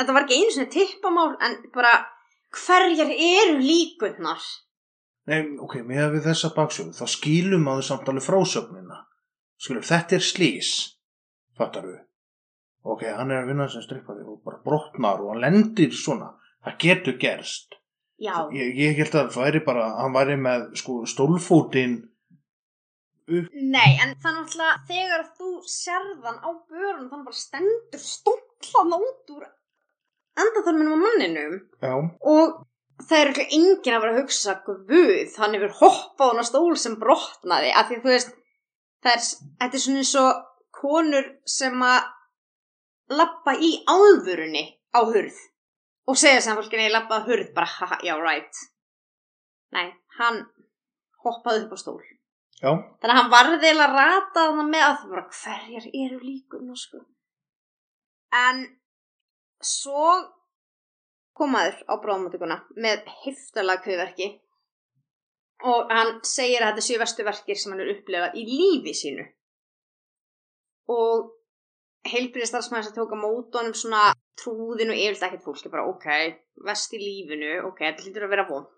Þetta var ekki einu sinni tippamál en bara hverjar eru líkunnar? Nei, ok, með við þessa baksögu, þá skýlum maður samt alveg frásögnina. Skilum, þetta er slís, fattar við. Ok, hann er að vinna sem strippari og bara brotnar og hann lendir svona. Það getur gerst. Ég, ég held að það væri bara, hann væri með sko stólfótinn nei, en er náttúrulega þegar þú sérðan á börun þannig bara stendur stóklan út úr endaþörminum á manninum. Já, og það er ekki enginn að vera að hugsa guð, hann hefur hoppað hann á stól sem brotnaði, af því að þú veist það er, þetta er svona eins og konur sem að lappa í álfurunni á hurð og segja sem fólkinni ég lappa á hurð bara, haha, já, right. Nei, hann hoppaði upp á stól. Já, þannig að hann varði eiginlega að rata þarna með að það bara hverjar eru líkum sko. en svo kom maður á bráðmáttökuna með heftalega kviðverki og hann segir að þetta séu vestu verkir sem hann er upplifað í lífi sínu. Og heilbyrðistarfsmæður sem tók á mótunum svona trúðin og yfirlega ekkert fólk er bara ok, vest í lífinu ok, þetta hlýtur að vera vond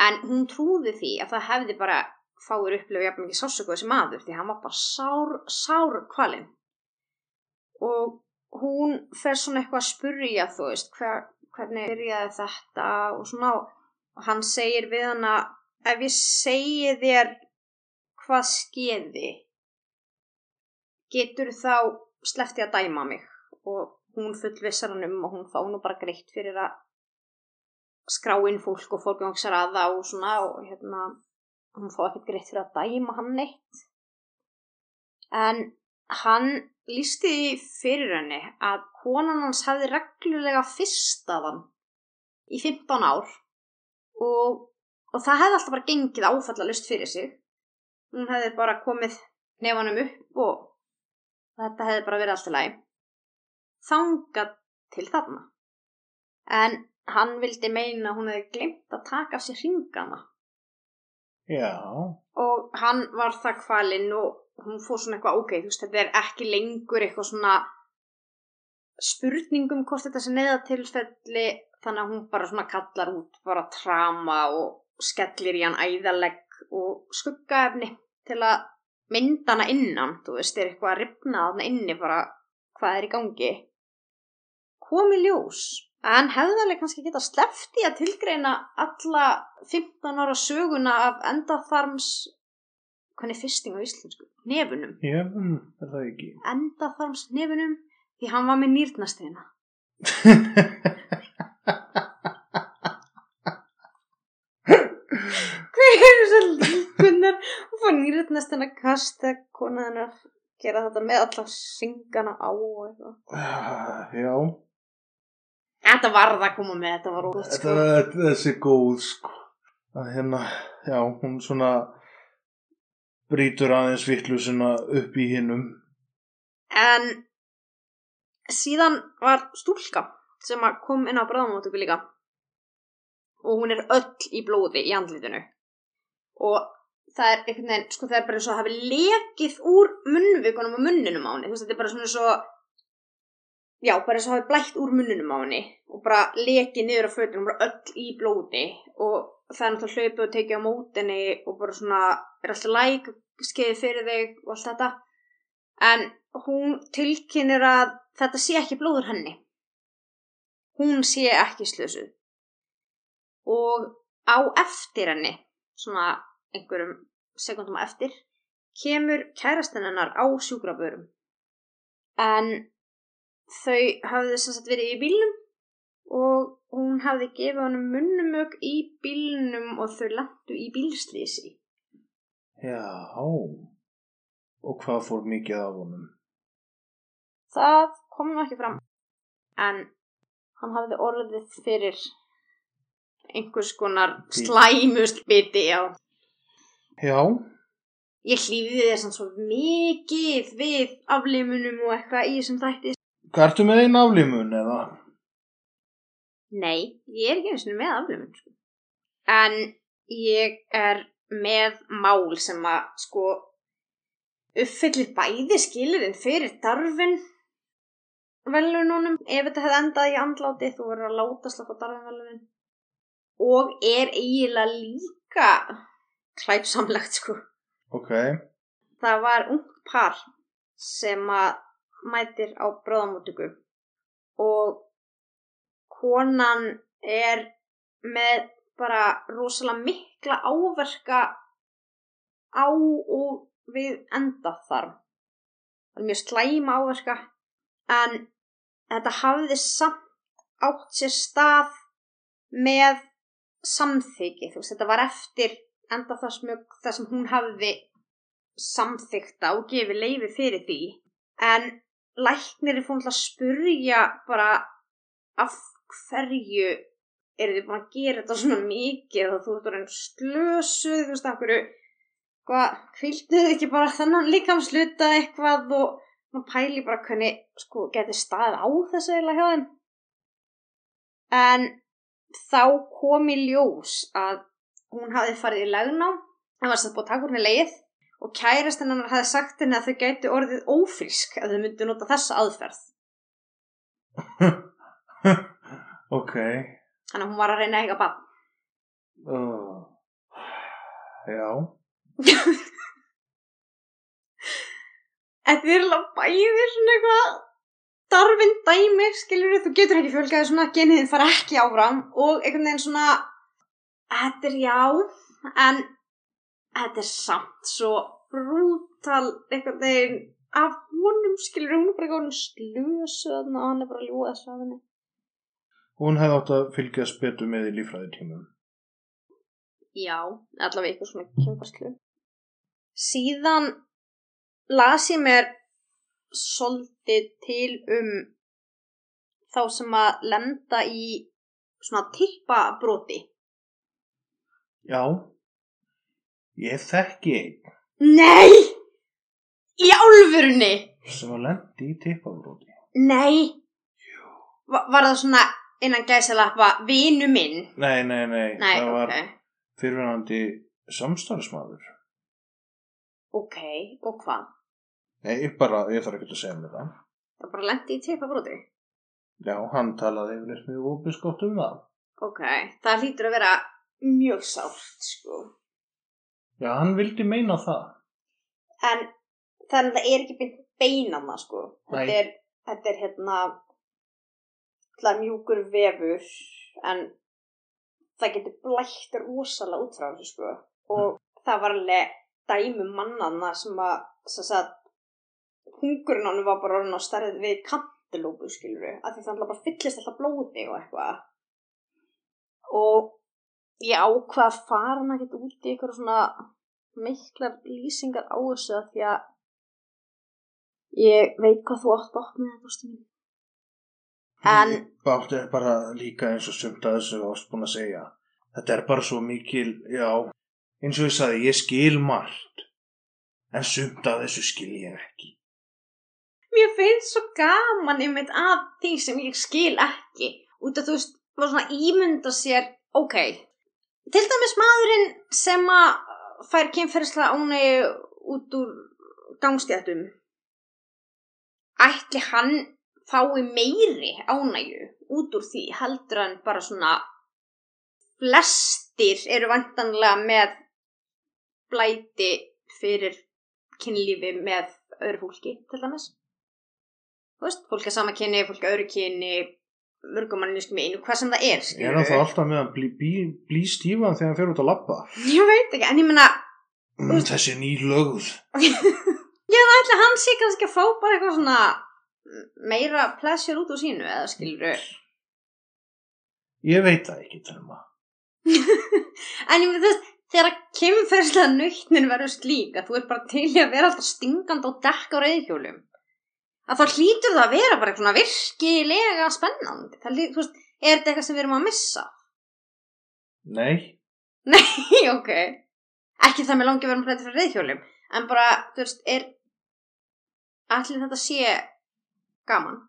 en hún trúði því að það hefði bara fáir upplifað jafn mikið sásöku þessi maður því hann var bara sár, sár kvalinn. Og hún fer svona eitthvað að spurja þú veist hver, hvernig byrjaði þetta og svona og hann segir við hana ef ég segi þér hvað skeiði getur þá sleppti að dæma mig. Og hún fullvissar hann um og hún fá nú bara greitt fyrir að skrá inn fólk og fólkjóngsar að það og svona og hérna hún fá ekkert greitt fyrir að dæma hann neitt. En hann lísti því fyrir henni að konan hans hefði reglulega fyrstað hann í 15 ár og, og það hefði alltaf bara gengið áfallalust fyrir sig. Hún hefði bara komið nefanum upp og þetta hefði bara verið alltaf læg þangað til þarna. En hann vildi meina að hún hefði glemt að taka af sér hringana. Já, og hann var það kvalinn og hún fór svona eitthvað ok, þú veist, þetta er ekki lengur eitthvað svona spurningum hvort þetta sé neðatilfelli þannig að hún bara svona kallar út bara trama og skellir í hann æðalegg og skuggaefni til að mynda hana innan, þú veist, er eitthvað að ripna þarna inni bara hvað er í gangi. Komi ljós en hefði alveg kannski geta slefti að tilgreina alla 15 ára söguna af endaþarms hvernig er fisting á íslensku? Nefunum. mm, er það ekki Endaþarms nefunum því hann var með nýrnasteina. Hver eru þessar líkunar og fá nýrnasteina kasta kona hennar gera þetta með alla syngana á og eitthvað. Ah, já, Þetta varð að koma með, þetta var þetta sko. er þessi góð sko að hérna, já, hún svona brýtur aðeins vittlusina upp í hinnum. En síðan var stúlka sem að kom inn á bráðamótöku líka. Og hún er öll í blóði í andlitinu. Og það er einhvern veginn, sko það er bara eins og að hafi lekið úr munnvikunum og munninum á henni, þú veist þetta er bara svona eins og já, bara eins og hafi blætt úr munninum á henni. Og bara lekið niður á fötunum, bara öll í blóði. Og það er náttúrulega hlaupið og tekið á mótinni og bara svona er alltaf læk, skeiði fyrir þig og allt þetta. En hún tilkynir að þetta sé ekki blóður henni. Hún sé ekki slösuð. Og á eftir henni svona einhverjum sekundum á eftir kemur kærastan hennar á sjúkrabörum. En þau hafði sem sagt verið í bílnum og hún hafði gefið honum munnumög í bílnum og þau landu í bílslýsi já og hvað fór mikið af honum Það kom nú ekki fram. En hann hafði orðið fyrir einhvers konar slæmust biti, já. já, Ég hlýfði þess að svo mikið við aflimunum og eitthvað í þessum þætti. Hvað ertu með einn aflímun eða? Nei, ég er ekki eins og með aflöfun sko. En ég er með mál sem að sko uppfyllir bæði skilirinn fyrir darfin velununum ef þetta hefði endað í andláti þú verður að láta slappa darfin velunin og er eiginlega líka klæpsamlegt sko Ok. það var ungt par sem að mætir á bróðamótöku og konan er með bara rosalega mikla áverka á og við enda þar. Það er mjög slæma áverka en þetta hafði samt átt sér stað með samþyggi, þú veist, þetta var eftir enda það smög það sem hún hafði samþykta og gefið leifi fyrir því. En læknir er fór náttúrulega að spurja bara af hverju eru þið búin að gera þetta svona mikið og þú ert orðin slösuð þú veist af hverju þið ekki bara þennan líkamsluta eitthvað og maður pæli bara hvernig sko geti staðið á þessu eða hjá þeim. En þá kom í ljós að hún hafði farið í legnám það var satt búið að taka úr henni leið og kærast hennar hafði sagt henni að þau gæti orðið ófrísk ef þau myndu nota þessa aðferð ok. þannig að hún var að reyna að eiga bann Uh, já. Þetta er alveg bæði svona eitthvað darfinn dæmi, skilur þú getur ekki fjölgaði svona, geniðin fara ekki áfram og einhvern veginn svona þetta er já, en þetta er samt svo brútal einhvern veginn af honum, skilur hún er bara eitthvað slösu og hann er bara að ljúa þessu henni. Hún hefði átt að fylgjast betur með í lífræðitímum. Já, allavega eitthvað svona kynfarslu. Síðan las ég mér svolítið til um þá sem að lenda í svona tippabroti. Já. Ég þekki einn Nei! Í álfurunni! sem var lendi í tippafróti. Nei! Va var það svona innan gæsalappa vinu minn? Nei, nei, nei. Nei, það var ok. fyrirvændi samstarfsmaður. Ok, og hvað? Nei, ég bara, ég þarf ekki að segja mér það. Það bara lendi í tippabroti? Já, hann talaði yfirleitt mjög opiskott um það. Ok, það hlýtur að vera mjög sárt, sko. Já, hann vildi meina það. En þannig að það er ekki beint beinanna sko. Þetta Nei. er, þetta er hérna alltaf mjúkur vefur en það getur blætt rosalega út frá þessu sko. Og það var alveg dæmi mannanna sem að sem sagt, hungurinn hann var bara orðin á stærð við kantilópu skilur við. Af því það alltaf bara fyllist alltaf blóði og eitthvað. Og ég ákvað að fara hann ekkert út í eitthvað svona miklar lýsingar á þessu því að ég veit hvað þú átt bátt með mín. En Bátt er bara líka eins og sumt að þessu ást búin að segja. Þetta er bara svo mikil, já, eins og ég sagði, ég skil margt. En sumt að þessu skil ég ekki. mér finnst svo gaman einmitt af því sem ég skil ekki. Út af þú veist, var svona ímynda sér, ok, til dæmis maðurinn sem að fær kynferðislega ánægju út úr gangstjættum. Ætli hann fái meiri ánægju út úr því heldur en bara svona flestir eru vantanlega með blæti fyrir kynlífi með öðru fólki til dæmis. Þú veist, fólk er sama kyni, fólk er öðru kyni, mörgumanninsku með einu, hvað sem það er, Ég er skilur náttúrulega alltaf með að blí, blí, blí stífan þegar hann fer út að labba. Ég veit ekki, en ég meina, Mm, þessi ný lögð. ég ætla hann sé kannski að fá bara eitthvað svona meira pleasure út úr sínu, eða skilur Ég veit það ekki, Telma. En ég meina, þú veist, þegar kemferðslega nöytnin verður slík að þú er bara til að vera alltaf stingand og dekka á reyðhjólum að þá hlýtur það að vera bara eitthvað virkilega spennandi. Það er þetta eitthvað sem við erum að missa? Nei, Nei, ok. Ekki það með langi verðum hrættir fyrir reyðhjólum, en bara, þú veist, er allir þetta sé gaman,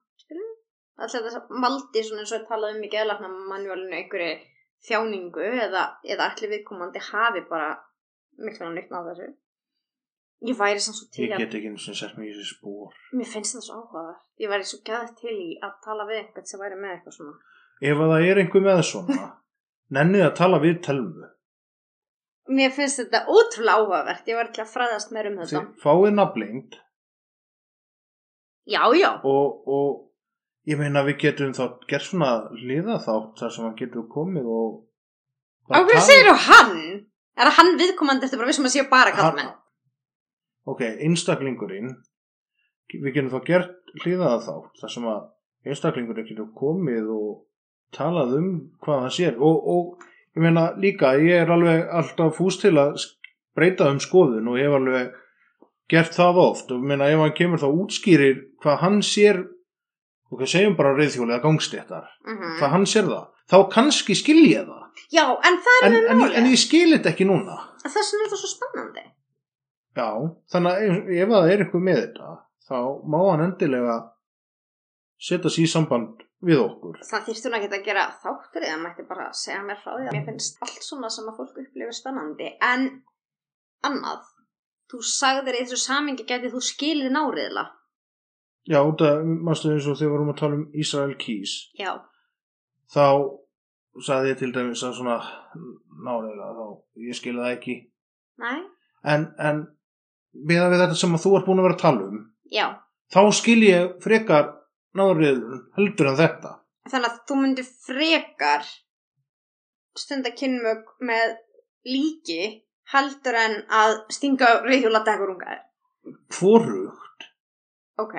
alltaf þetta maldi svona eins og talað um í geðlakna manuálinu einhverju þjáningu eða, eða allir viðkomandi hafi bara mikla nýtt á þessu. Ég væri samt svo til Ég að get ekki eins og sett mig í þessi spór. mér finnst það svo áhugavert. Ég væri svo gæðið til í að tala við einhvern sem væri með eitthvað svona. Ef að það er einhver með svona, nennið að tala við telmu. mér finnst þetta ótrúlega áhugavert. Ég væri til að fræðast meir um þetta. Fáið nafnlengd já, já, og, og ég meina við getum þá gert svona hliðaþátt þar sem hann getur komið og á hverju segir þú hann? er það hann viðkomandi eftir bara vissum að séu bara kallmenn ok, einstaklingurinn við getum þá gert hliðaþátt þar sem að einstaklingurinn getur komið og talað um hvað hann sér. Og, og ég meina líka ég er alveg alltaf fúst til að sk- breyta um skoðun og ég hef alveg gert það oft. Og meina ef hann kemur þá útskýrir hvað hann sér ok, segjum bara reyðhjóli eða gangstéttar mm hvað hann sér það, þá kannski skil ég það. Já, en það er en, með en, máli en ég skil þetta ekki núna. Þess vegna er það svo spennandi. Já, þannig að ef, ef það er eitthvað með þetta þá má hann endilega setja sér í samband við okkur. Það þýrst hún ekki að gera þáttur eða mætti bara segja mér frá því að mér finnst allt svona sem að fólk upplifir spennandi en annað þú sagðir í þessu samingi getið þú skilið náriðla já, það mástu eins og þegar við vorum að tala um Ísrael Keys já, þá sagði ég til dæmis að svona nálega þá, ég skil það ekki. Næ, en, en við við þetta sem að þú ert búin að vera að tala um já. þá skil ég frekar náriðlun heldur en þetta. Þannig að þú myndir frekar stunda kynmög með líki heldur en að stinga reyðhjóla dekurunga hvorugt. Ok,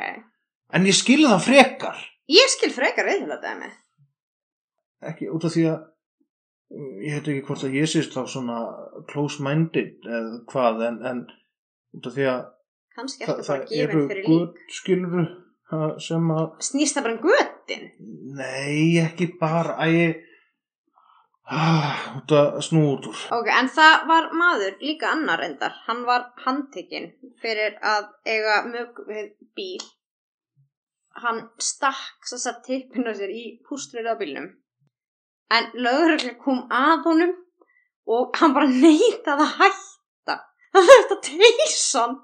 en ég skil það frekar. Ég skil frekar reyðhjóla dæmi ekki út af því að uh, ég heit ekki hvort að ég sést þá svona close-minded eða hvað en, en út af því að kannski það, ertu bara það eru gefin fyrir lík. gutt skiluru sem að snýst það bara um götin? Nei ekki bara að ég ah, út að snú út úr Ok, en það var maður líka annar endar. Hann var handtekinn fyrir að eiga mög við bíl. Hann stakk þess að tippinu sér í pústrið á bílnum. En lögreglega kom að honum og hann bara neitaði að hætta. Það þurfti að teysa hann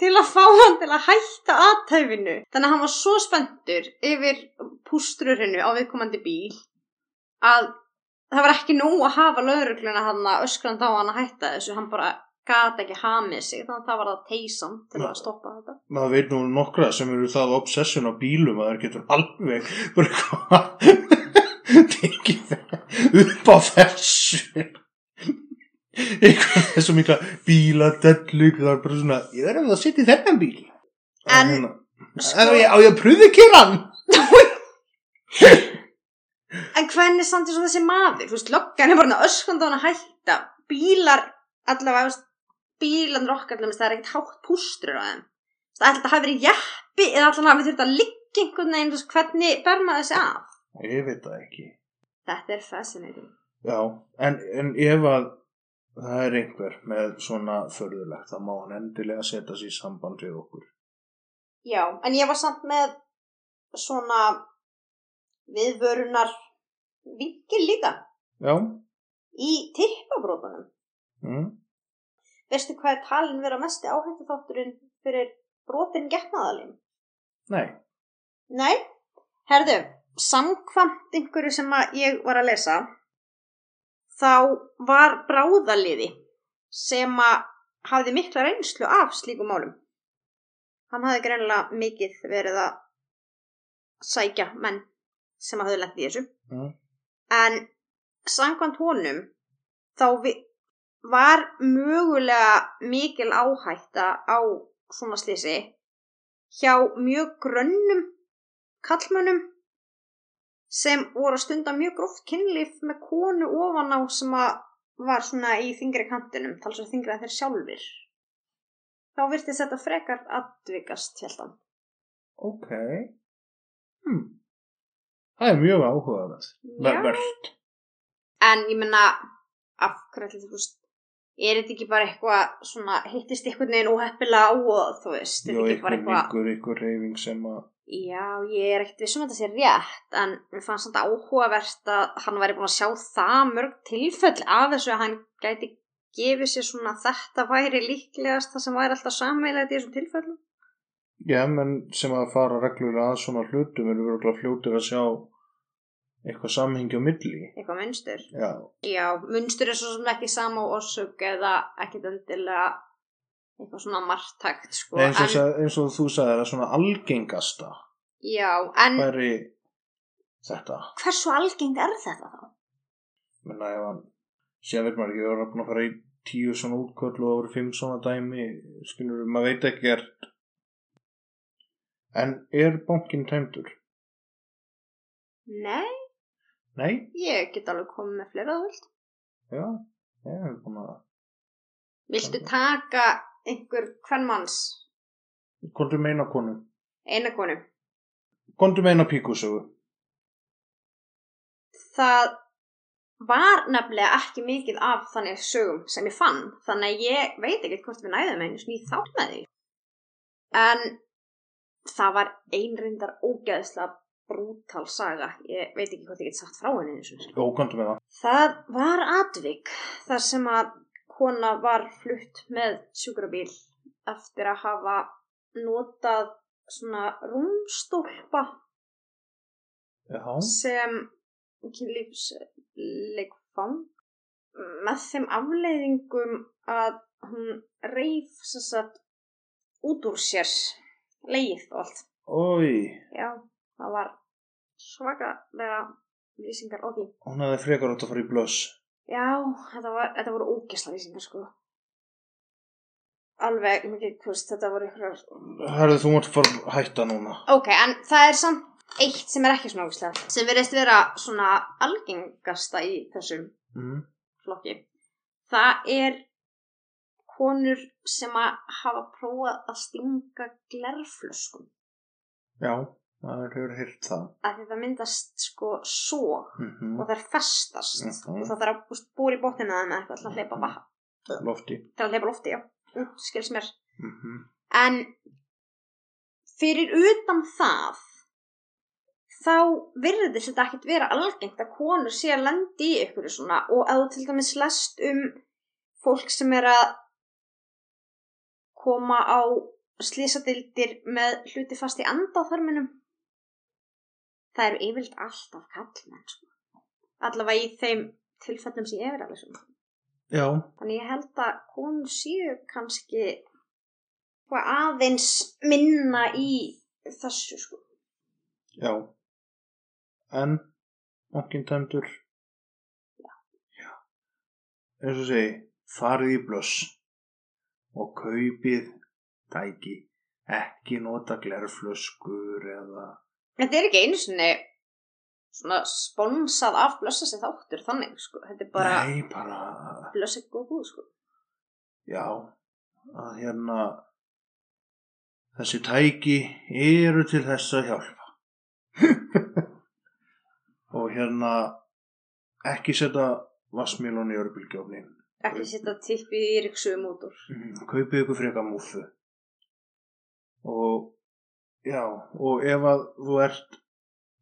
til að fá hann til að hætta aðtæfinu. Þannig að hann var svo spenntur yfir pústrurinu á viðkomandi bíl að það var ekki nóg að hafa laurugluna hann að öskrand á hann að hætta þessu, hann bara gata ekki hamið sig, þannig að það var að teysan til að stoppa þetta. maður veit nú nokkra sem eru það obsession á bílum að þeir getur alveg bara eitthvað tekið upp á þessu. Eitthvað þessu mikla bíladellu það er bara svona, ég verður að setja í þennan bíl. En, hérna, sko- á ég, að pröfu kýran En hvernig samt eins og þessi maður, þú veist, löggan er bara að hann að hætta, bílar, allavega, bílandur okkar, allavega, það er ekkert hátt pústrur á þeim. Það ætla að hafa verið jeppi eða allavega við þurfum að liggja einhvern veginn, þú veist, hvernig ber maður þessi af? ég veit það ekki Þetta er fascinating. já, en, en ef að það er einhver með svona förðulegt, þá má hann endilega setja sér í samband við okkur Já, en ég var samt með svona viðvörunar vingil líka já, í tippabrótunum. mm. Veistu hvað er talin vera mesti áhættu þátturinn fyrir brotin getnaðalín? nei Nei, herðu, samkvæmt einhverju sem ég var að lesa, þá var bráðaliði sem að hafði mikla reynslu af slíkum málum. Hann hafði greinilega mikið verið að sækja menn sem hafði lent í þessu. Mm. En samkvæmt honum þá var mögulega mikil áhætta á svona slísi hjá mjög grönnum kallmönnum sem voru að stunda mjög gróft kynlíf með konu ofan á sem að var svona í þingri kantinum, talsveit þingri en þeir sjálfir. Þá virtist þetta frekar aðvikast, held hann. Ok. Hmm. Það er mjög áhugaverð. Já. Verðt. En ég menna, af hverju ætli þú veist, er þetta ekki bara eitthvað svona, hittist einhvern veginn óheppilega á og þú veist, Jó, þetta ekki bara eitthvað, ykkur, ykkur reyfing sem að Já, ég er ekkert vissum að þetta sé rétt en mér fannst þetta áhugavert að hann væri búin að sjá það mörg tilfell af þessu að hann gæti gefið sér svona að þetta væri líklegast það sem væri alltaf sammeilegt í þessum tilfellum. Já, menn sem að fara reglulega að svona hlutum eru verið fljótir að sjá eitthvað samhengi á milli. Eitthvað munstur. Já, Já, munstur er svo sem ekki sama á orsök eða ekkert endilega eitthvað svona margtækt sko. eins, og, en, eins og þú sagðir að svona algengasta já, en væri þetta. hversu algeng er þetta þá? Menna ef hann, síðan veit maður ekki, við erum að fara í tíu svona útköll og voru fimm svona dæmi, skilur maður veit ekki gert. En er bankin tæmdur? Nei, Nei? ég get alveg komið með fleira þú vilt. Já, ég er búin að... Viltu taka einhver hvernmanns Kondu meina konu. eina konu? Kondu meina píkusögu. Það var nefnilega ekki mikið af þannig sögum sem ég fann þannig að ég veit ekki hvort við næðum einu þátt með því. En það var einrindar ógeðslega brútal saga. Ég veit ekki hvort ég get sagt frá henni eins og Jó, kondu með það. Það var atvik þar sem að kona var flutt með sjúkrabíl eftir að hafa notað svona rúmstólpa Já, sem kynlífsleikfang með þeim afleiðingum að hún reif sem sagt út úr sér leið og allt. Ói, Já, það var svakalega lýsingar á því. hún hefði frekar átt að fara í blöss. Já, þetta, var, þetta voru ógesla lýsingar sko. Alveg, mikið, þú veist, þetta voru ykkur... Herðu, þú mátt fara að hætta núna. Ok, en það er samt eitt sem er ekki svona ógeslega. Sem verðist vera svona algengasta í þessum Mm. flokki. Það er konur sem að hafa prófað að stinga glerflöskum. Já, það hefur heyrt það. Af því það myndast sko sóg Mm og þær festast Mhm. og það þarf að búra í bóttina þeim eitthvað til að hleypa, vatn- Lofti. til að hleypa lofti, já. Út, skils mér. Mm En fyrir utan það þá virðist þetta ekkert vera algengt að konur sé að lendi í ykkur svona og að þú til dæmis lest um fólk sem er að koma á slísadildir með hluti fast í andaþörminum það eru yfirlt alltaf kallmenn sko. allavega í þeim tilfellum sem ég er alveg svona Já, Þannig ég held að konur séu kannski eitthvað aðeins minna í þessu sko. já. En, bankin tæmdur. Já. Já. Eins og segi, farið í blöss og kaupið tæki. Ekki nota glerflöskur eða... Þetta er ekki einu sinni svona sponsað af blössa sér þáttur þannig sko. Þetta er bara Nei, bara... blössa góð búð sko. Já, að hérna... Þessi tæki eru til þess að hjálpa. og hérna ekki setja vassmílun í örbylgjófnin. Ekki setja tippi í riksu mótor. Mm, Kaupið ykkur freka múfu. Og já, og ef að þú ert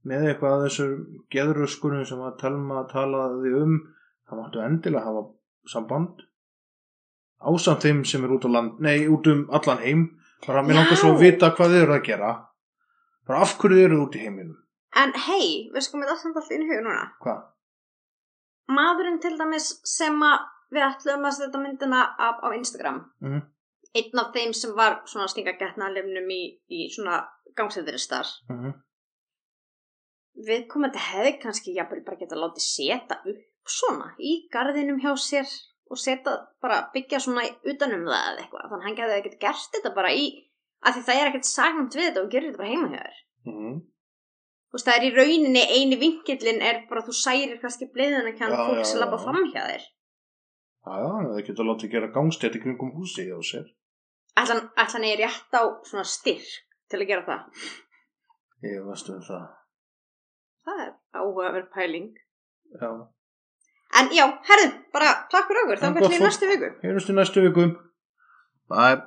með eitthvað að þessu geðröskunum sem að Telma talaði um, þá máttu endilega hafa samband ásamt þeim sem er út á land, nei, út um allan heim. Bara mér langar svo að vita hvað þið eru að gera. Bara af hverju þið eru út í heiminum. En hei, við sko með það samt allt inn í hug núna. Hvað? Maðurinn til dæmis sem að við ætlum að setja myndina af á Instagram. Mhm. Einn af þeim sem var svona að stinga getnaðalefnum í, í svona gangsæðuristar. Mm -hmm. við komandi hefði kannski jafnvel bara geta látið setja upp svona í garðinum hjá sér og setja bara byggja svona utanum það eða eitthvað þannig að hann hefði ekkert gert þetta bara í af því það er ekkert sagnamt við þetta og gerir þetta bara heima hjá þér Mm þú veist það er í rauninni eini vinkillin er bara að þú særir kannski bleiðuna kján Já, fólk sem lappa fram hjá þér Já, það geta látið gera gangstætt í kringum húsið á sér. Ætlan, ætlan er rétt á svona styrk til að gera það Ég varst um það. það er áhugaverð pæling Já. en já, herðu, bara takk fyrir okkur þá kannski í næstu viku í næstu viku. Bye.